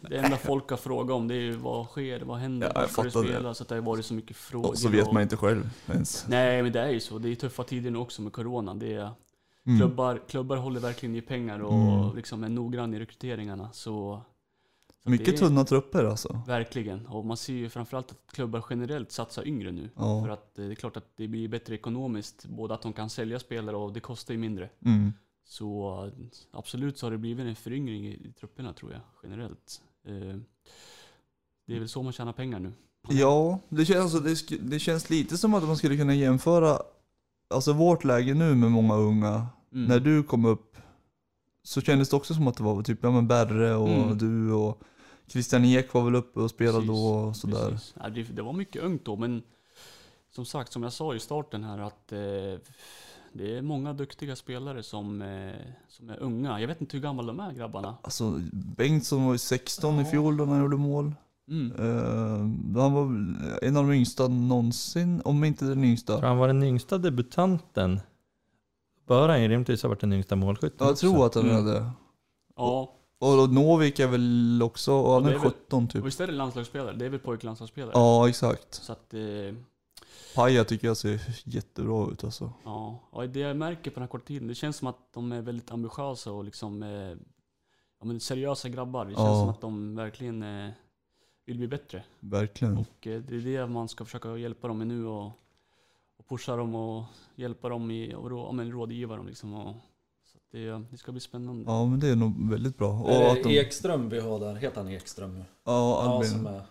Det enda folk har frågat om det är ju vad sker, vad händer, Ja, varför du fattar det. spelar? Så att det har varit så mycket frågor. Och så vet och- man inte själv ens. Nej men det är ju så, det är tuffa tider nu också med corona. Det är, Mm. klubbar, klubbar håller verkligen i pengar och Mm. liksom är noggrann i rekryteringarna. Så, så Mycket är, tunna trupper alltså. Verkligen, och man ser ju framförallt att klubbar generellt satsar yngre nu. Ja. För att eh, det är klart att det blir bättre ekonomiskt, både att de kan sälja spelare och det kostar ju mindre. Mm. Så absolut så har det blivit en föryngring i, i trupperna tror jag, generellt. Eh, det är väl så man tjänar pengar nu. Ja, det känns, alltså, det, det känns lite som att man skulle kunna jämföra alltså vårt läge nu med många unga. Mm. När du kom upp så kändes det också som att det var typ ja, men Berre och Mm. du och Christian Ek var väl uppe och spelade Precis, då och sådär. Ja, det, det var mycket ungt då, men som sagt, som jag sa i starten här, att eh, det är många duktiga spelare som, eh, som är unga. Jag vet inte hur gamla de är grabbarna. Alltså Bengtsson var ju 16 i Ja. fjol då när han gjorde mål. Mm. Uh, han var väl en av de yngsta någonsin, om inte den yngsta. För han var den yngsta debutanten. Bör han ju rimligtvis ha varit den yngsta målskytten Ja, jag också. tror att han Mm. hade. Ja, Och då Novik är väl också, och han Och det är är väl- 17 typ. och visst är det landslagsspelare? Det är väl pojklandslagsspelare? Ja, exakt. Så att, eh, Paja tycker jag ser jättebra ut alltså. ja. ja, det jag märker på den här korta tiden, det känns som att de är väldigt ambitiösa och liksom eh, ja, men seriösa grabbar. Det känns Ja. som att de verkligen eh, vill bli bättre. Verkligen. Och eh, det är det man ska försöka hjälpa dem med nu och, och pusha dem och hjälpa dem i, och rå, ja, men rådgiva dem liksom. Och, så att det, det ska bli spännande. Ja men det är nog väldigt bra. Och Är att det de, Ekström vi har där? Heter han Ekström ja, Ja, Albin. som är,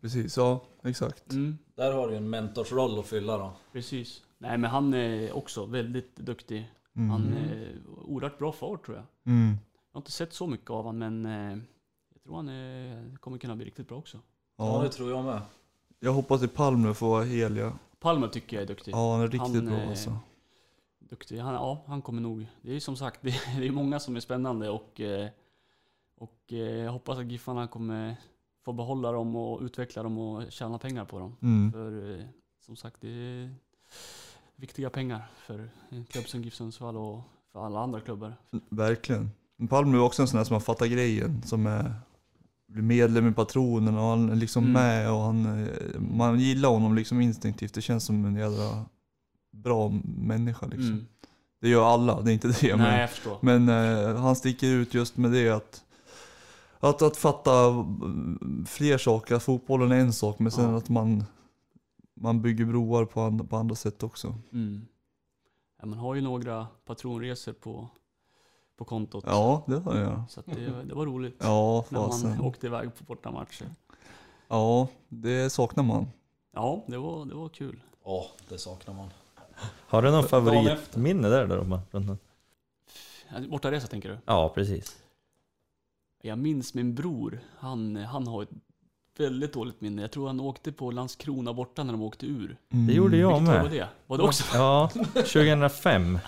Precis, ja exakt. Mm, där har du en mentorsroll att fylla då. precis. Nej men han är också väldigt duktig. Mm. Han är oerhört bra forward tror jag. Mm. Jag har inte sett så mycket av honom men eh, jag tror han är, kommer kunna bli riktigt bra också. Ja, Ja, det tror jag med. jag hoppas att Palme får vara hel ja. Palmer tycker jag är duktig. Ja han är riktigt Han, bra alltså. duktig. Han, ja, han kommer nog. Det är som sagt, det, *laughs* det är många som är spännande och, eh, och eh, jag hoppas att Giffarna kommer få behålla dem och utveckla dem och tjäna pengar på dem. Mm. För eh, som sagt, det är viktiga pengar för en klubb som GIF Sundsvall och för alla andra klubbar. Verkligen. Men Palm är också en sån där som har fattat grejen, som är, blir medlem i patronen och han är liksom Mm. med och han, eh, man gillar honom liksom instinktivt. Det känns som en jävla bra människa liksom. Mm. Det gör alla, det är inte det Nej, förstår. Men eh, han sticker ut just med det att, att, att fatta mm, fler saker. Att fotbollen är en sak, men sen Ja. att man, man bygger broar på, and, på andra sätt också. Mm. Ja, man har ju några patronresor på, på kontot. Ja, det har jag. Så att det, det var roligt Ja, när man åkte iväg på bortamatcher. Ja, det saknar man. Ja, det var, det var kul. Ja, det saknar man. Har du någon favoritminne där den- Ja, Bortaresa tänker du? Ja, precis. Jag minns min bror. Han, han har ett väldigt dåligt minne. Jag tror han åkte på Landskrona borta när de åkte ur. Mm. Det gjorde jag Vilket år var med. det? Var det också? Ja, *laughs* 2005.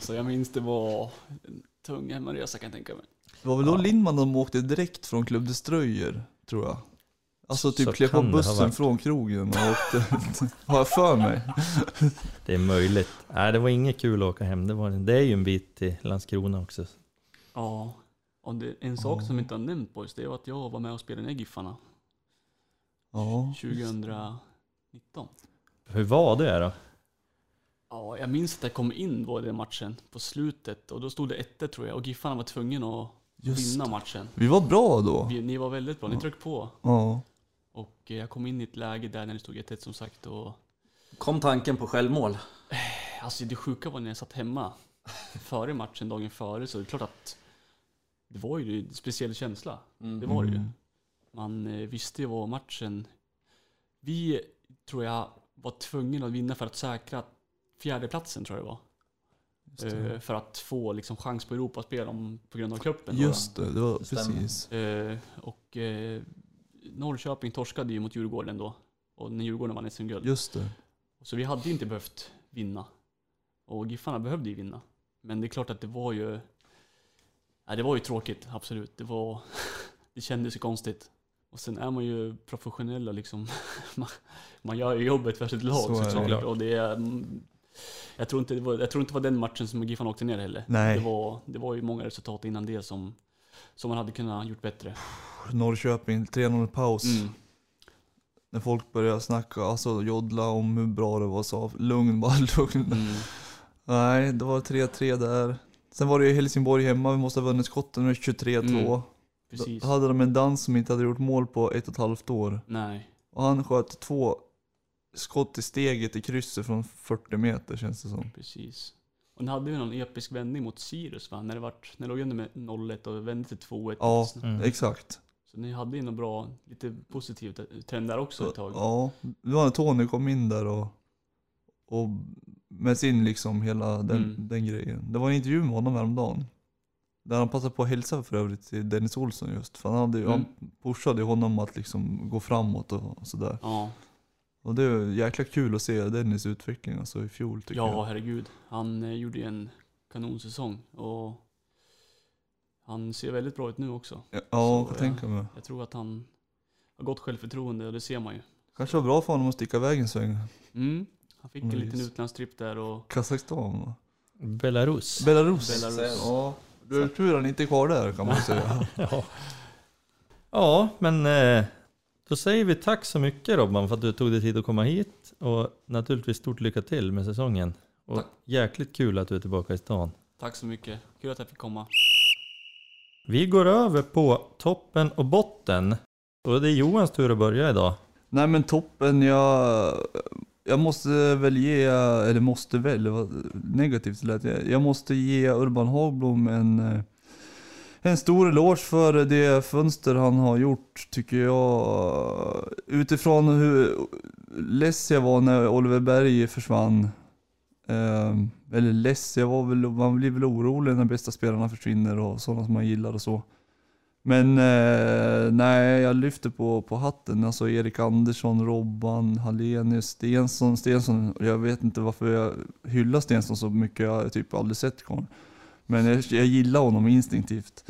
Så jag minns det var en tung hemmaresa kan jag tänka mig. Det var väl då Ja. Lindman de åkte direkt från Club Destroyer, tror jag. Alltså typ Så klev på bussen från krogen och åkte, *laughs* har jag för mig. *laughs* Det är möjligt. Nej, det var inget kul att åka hem. Det, var, det är ju en bit till Landskrona också. Ja. Och det, en sak som vi inte har nämnt boys, det är att jag var med och spelade ner Giffarna Ja. 2019. Hur var det då? Ja, jag minns att jag kom in då i den matchen på slutet och då stod det 1 tror jag och Giffarna var tvungen att Just vinna matchen. Vi var bra då. Vi, ni var väldigt bra, ni Ja. tryckte på. Ja. Och eh, jag kom in i ett läge där när det stod 1 som sagt och Kom tanken på självmål? Alltså det sjuka var när jag satt hemma före matchen, dagen före, så det är klart att det var ju en speciell känsla. Det var det ju. Mm. Man eh, visste ju vad matchen... Vi, tror jag, var tvungna att vinna för att säkra fjärdeplatsen, tror jag det var. Det. Eh, för att få liksom, chans på Europaspel om, på grund av cupen. Just det, det var Det stämmer. precis. Eh, och eh, Norrköping torskade ju mot Djurgården då. Och när Djurgården vann SM-guld. Just det. Så vi hade inte behövt vinna. Och Giffarna behövde ju vinna. Men det är klart att det var ju... Nej, det var ju tråkigt, absolut. Det var... *laughs* det kändes ju konstigt. Och sen är man ju professionell och liksom... man, *laughs* man gör ju jobbet för sitt lag Så såklart. Och det är... Jag tror, inte det var, jag tror inte det var den matchen som Giffarna åkte ner heller. Nej. Det var, det var ju många resultat innan det som, som man hade kunnat gjort bättre. Norrköping, 3-0 paus. Mm. När folk började snacka, alltså jodla om hur bra det var, sa lugn bara, *laughs* lugn. Mm. Nej, det var 3-3 där. Sen var det ju Helsingborg hemma, vi måste ha vunnit skotten med 23-2. Mm, Precis. Då hade de en dans som inte hade gjort mål på ett och ett halvt år. Nej. Och han sköt två skott i steget i krysset från 40 meter känns det som. Precis. Och ni hade ju någon episk vändning mot Sirius va? När det, vart, när det låg under med 0-1 och vände till 2-1. Ja, Mm. exakt. Så ni hade ju något bra, lite positivt trend där också ett tag. Ja, det var när Tony kom in där och, och med sin liksom hela den, Mm. den grejen. Det var en intervju med honom häromdagen. Där han passade på att hälsa för övrigt till Dennis Olsson just. För han, hade, Mm. han pushade honom att liksom gå framåt och sådär. Ja, Och det är jäkla kul att se Dennis utveckling alltså i fjol tycker ja jag. herregud. Han eh, gjorde ju en kanonsäsong och han ser väldigt bra ut nu också. Ja, Så, jag ja. tänka mig. Jag tror att han har gott självförtroende och det ser man ju. Kanske var bra för honom att sticka iväg en sväng. Mm. Han fick en Mm, liten just. utlandstripp där och Kazakstan va? Belarus. Belarus. Belarus. Ja, du är tur han inte är kvar där kan man säga. *laughs* Ja. ja, men eh, då säger vi tack så mycket Robban för att du tog dig tid att komma hit. Och naturligtvis stort lycka till med säsongen. Och Tack. jäkligt kul att du är tillbaka i stan. tack så mycket. Kul att jag fick komma. Vi går över på toppen och botten. Och det är Johans tur att börja idag. Nej men toppen, jag, jag måste väl ge, eller måste väl, det var negativt lät jag. Jag måste ge Urban Hagblom en, eh, en stor eloge för det fönster han har gjort, tycker jag. Utifrån hur less jag var när Oliver Berg försvann. Eh, eller less, jag var väl, man blir väl orolig när bästa spelarna försvinner och sådana som man gillar och så. Men eh, nej, jag lyfter på, på hatten. Alltså Erik Andersson, Robban, Hallenius, Stensson. Stensson, jag vet inte varför jag hyllar Stensson så mycket. Jag har typ aldrig sett karln. Men jag, jag gillar honom instinktivt.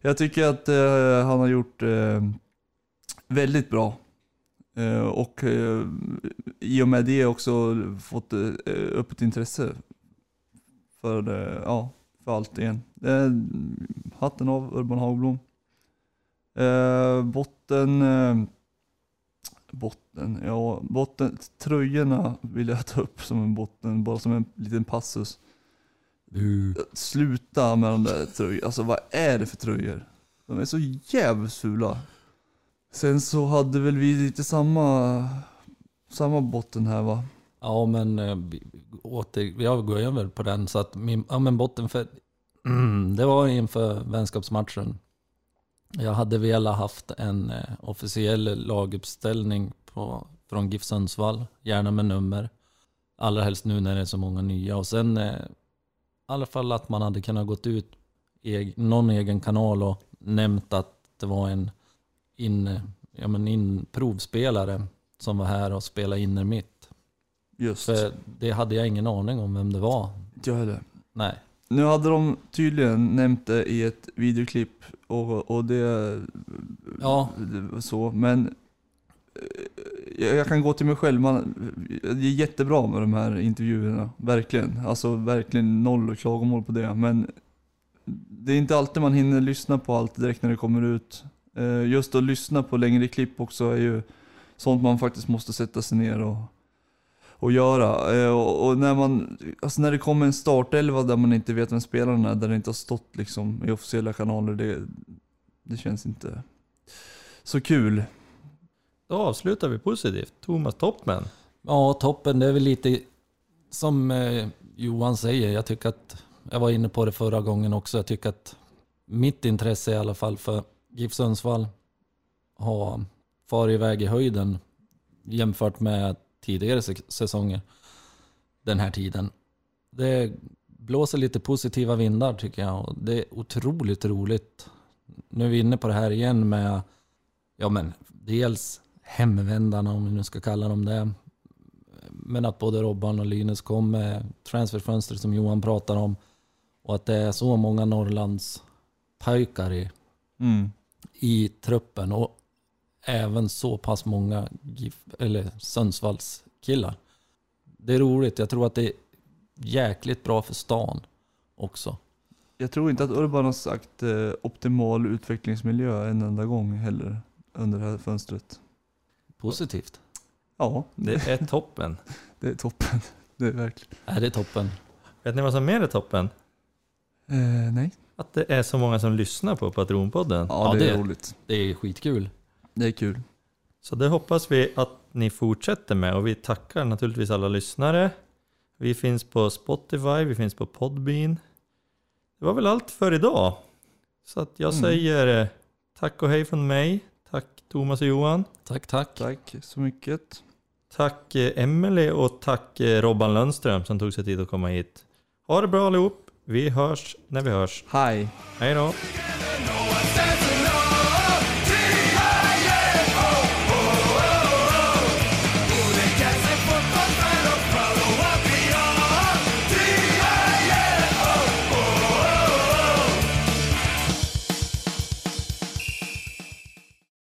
Jag tycker att eh, han har gjort eh, väldigt bra. Eh, och eh, i och med det också fått eh, upp ett intresse för, eh, ja, för allt igen. Eh, hatten av Urban Hagblom. Eh, botten, eh, botten, ja, botten, tröjorna vill jag ta upp som en botten, bara som en liten passus. Du. Sluta med de där tröjorna, alltså vad är det för tröjor? De är så jävligt fula. Sen så hade väl vi lite samma, samma botten här va? Ja, men eh, vi- åter, jag går över på den. Så att min, ja, men botten för, mm, det var inför vänskapsmatchen. Jag hade velat haft en eh, officiell laguppställning på, från GIF Sundsvall, gärna med nummer. Allra helst nu när det är så många nya. Och sen eh, alla fall att man hade kunnat gått ut i någon egen kanal och nämnt att det var en in, ja, men in provspelare som var här och spelade inner mitt. Just. För det hade jag ingen aning om vem det var. Jag heller. Nej. Nu hade de tydligen nämnt det i ett videoklipp och, och det, Ja. så, men Eh, jag kan gå till mig själv, man, det är jättebra med de här intervjuerna, verkligen. Alltså verkligen noll klagomål på det, men det är inte alltid man hinner lyssna på allt direkt när det kommer ut. Eh, just att lyssna på längre klipp också är ju sånt man faktiskt måste sätta sig ner och, och göra. Eh, och, och när, man, alltså när det kommer en startelva där man inte vet vem spelaren är, där det inte har stått liksom i officiella kanaler, det, det känns inte så kul. Då avslutar vi positivt. Thomas Toppman. Ja, toppen. Det är väl lite som eh, Johan säger. Jag tycker att, jag var inne på det förra gången också, jag tycker att mitt intresse i alla fall för GIF Sundsvall har farit iväg i höjden jämfört med tidigare säsonger den här tiden. Det blåser lite positiva vindar tycker jag och det är otroligt roligt. Nu är vi inne på det här igen med, ja men dels hemvändarna om vi nu ska kalla dem det. Men att både Robban och Linus kom med transferfönstret som Johan pratar om. Och att det är så många Norrlands pojkar i, Mm. i truppen. Och även så pass många eller Sundsvalls killar. Det är roligt. Jag tror att det är jäkligt bra för stan också. Jag tror inte att Urban har sagt eh, optimal utvecklingsmiljö en enda gång heller under det här fönstret. Positivt. Ja, Det är toppen. *laughs* det är toppen. Det är verkligen. Är det toppen? Vet ni vad som mer är toppen? Eh, nej. Att det är så många som lyssnar på Patronpodden. Ja, det är roligt. Det är skitkul. Det är kul. Så det hoppas vi att ni fortsätter med och vi tackar naturligtvis alla lyssnare. Vi finns på Spotify, vi finns på Podbean. Det var väl allt för idag. Så att jag Mm. säger eh, tack och hej från mig. Thomas och Johan. Tack, tack. Tack så mycket. Tack eh, Emelie och tack eh, Robban Lundström som tog sig tid att komma hit. Ha det bra allihop. Vi hörs när vi hörs. Hej. Hej då.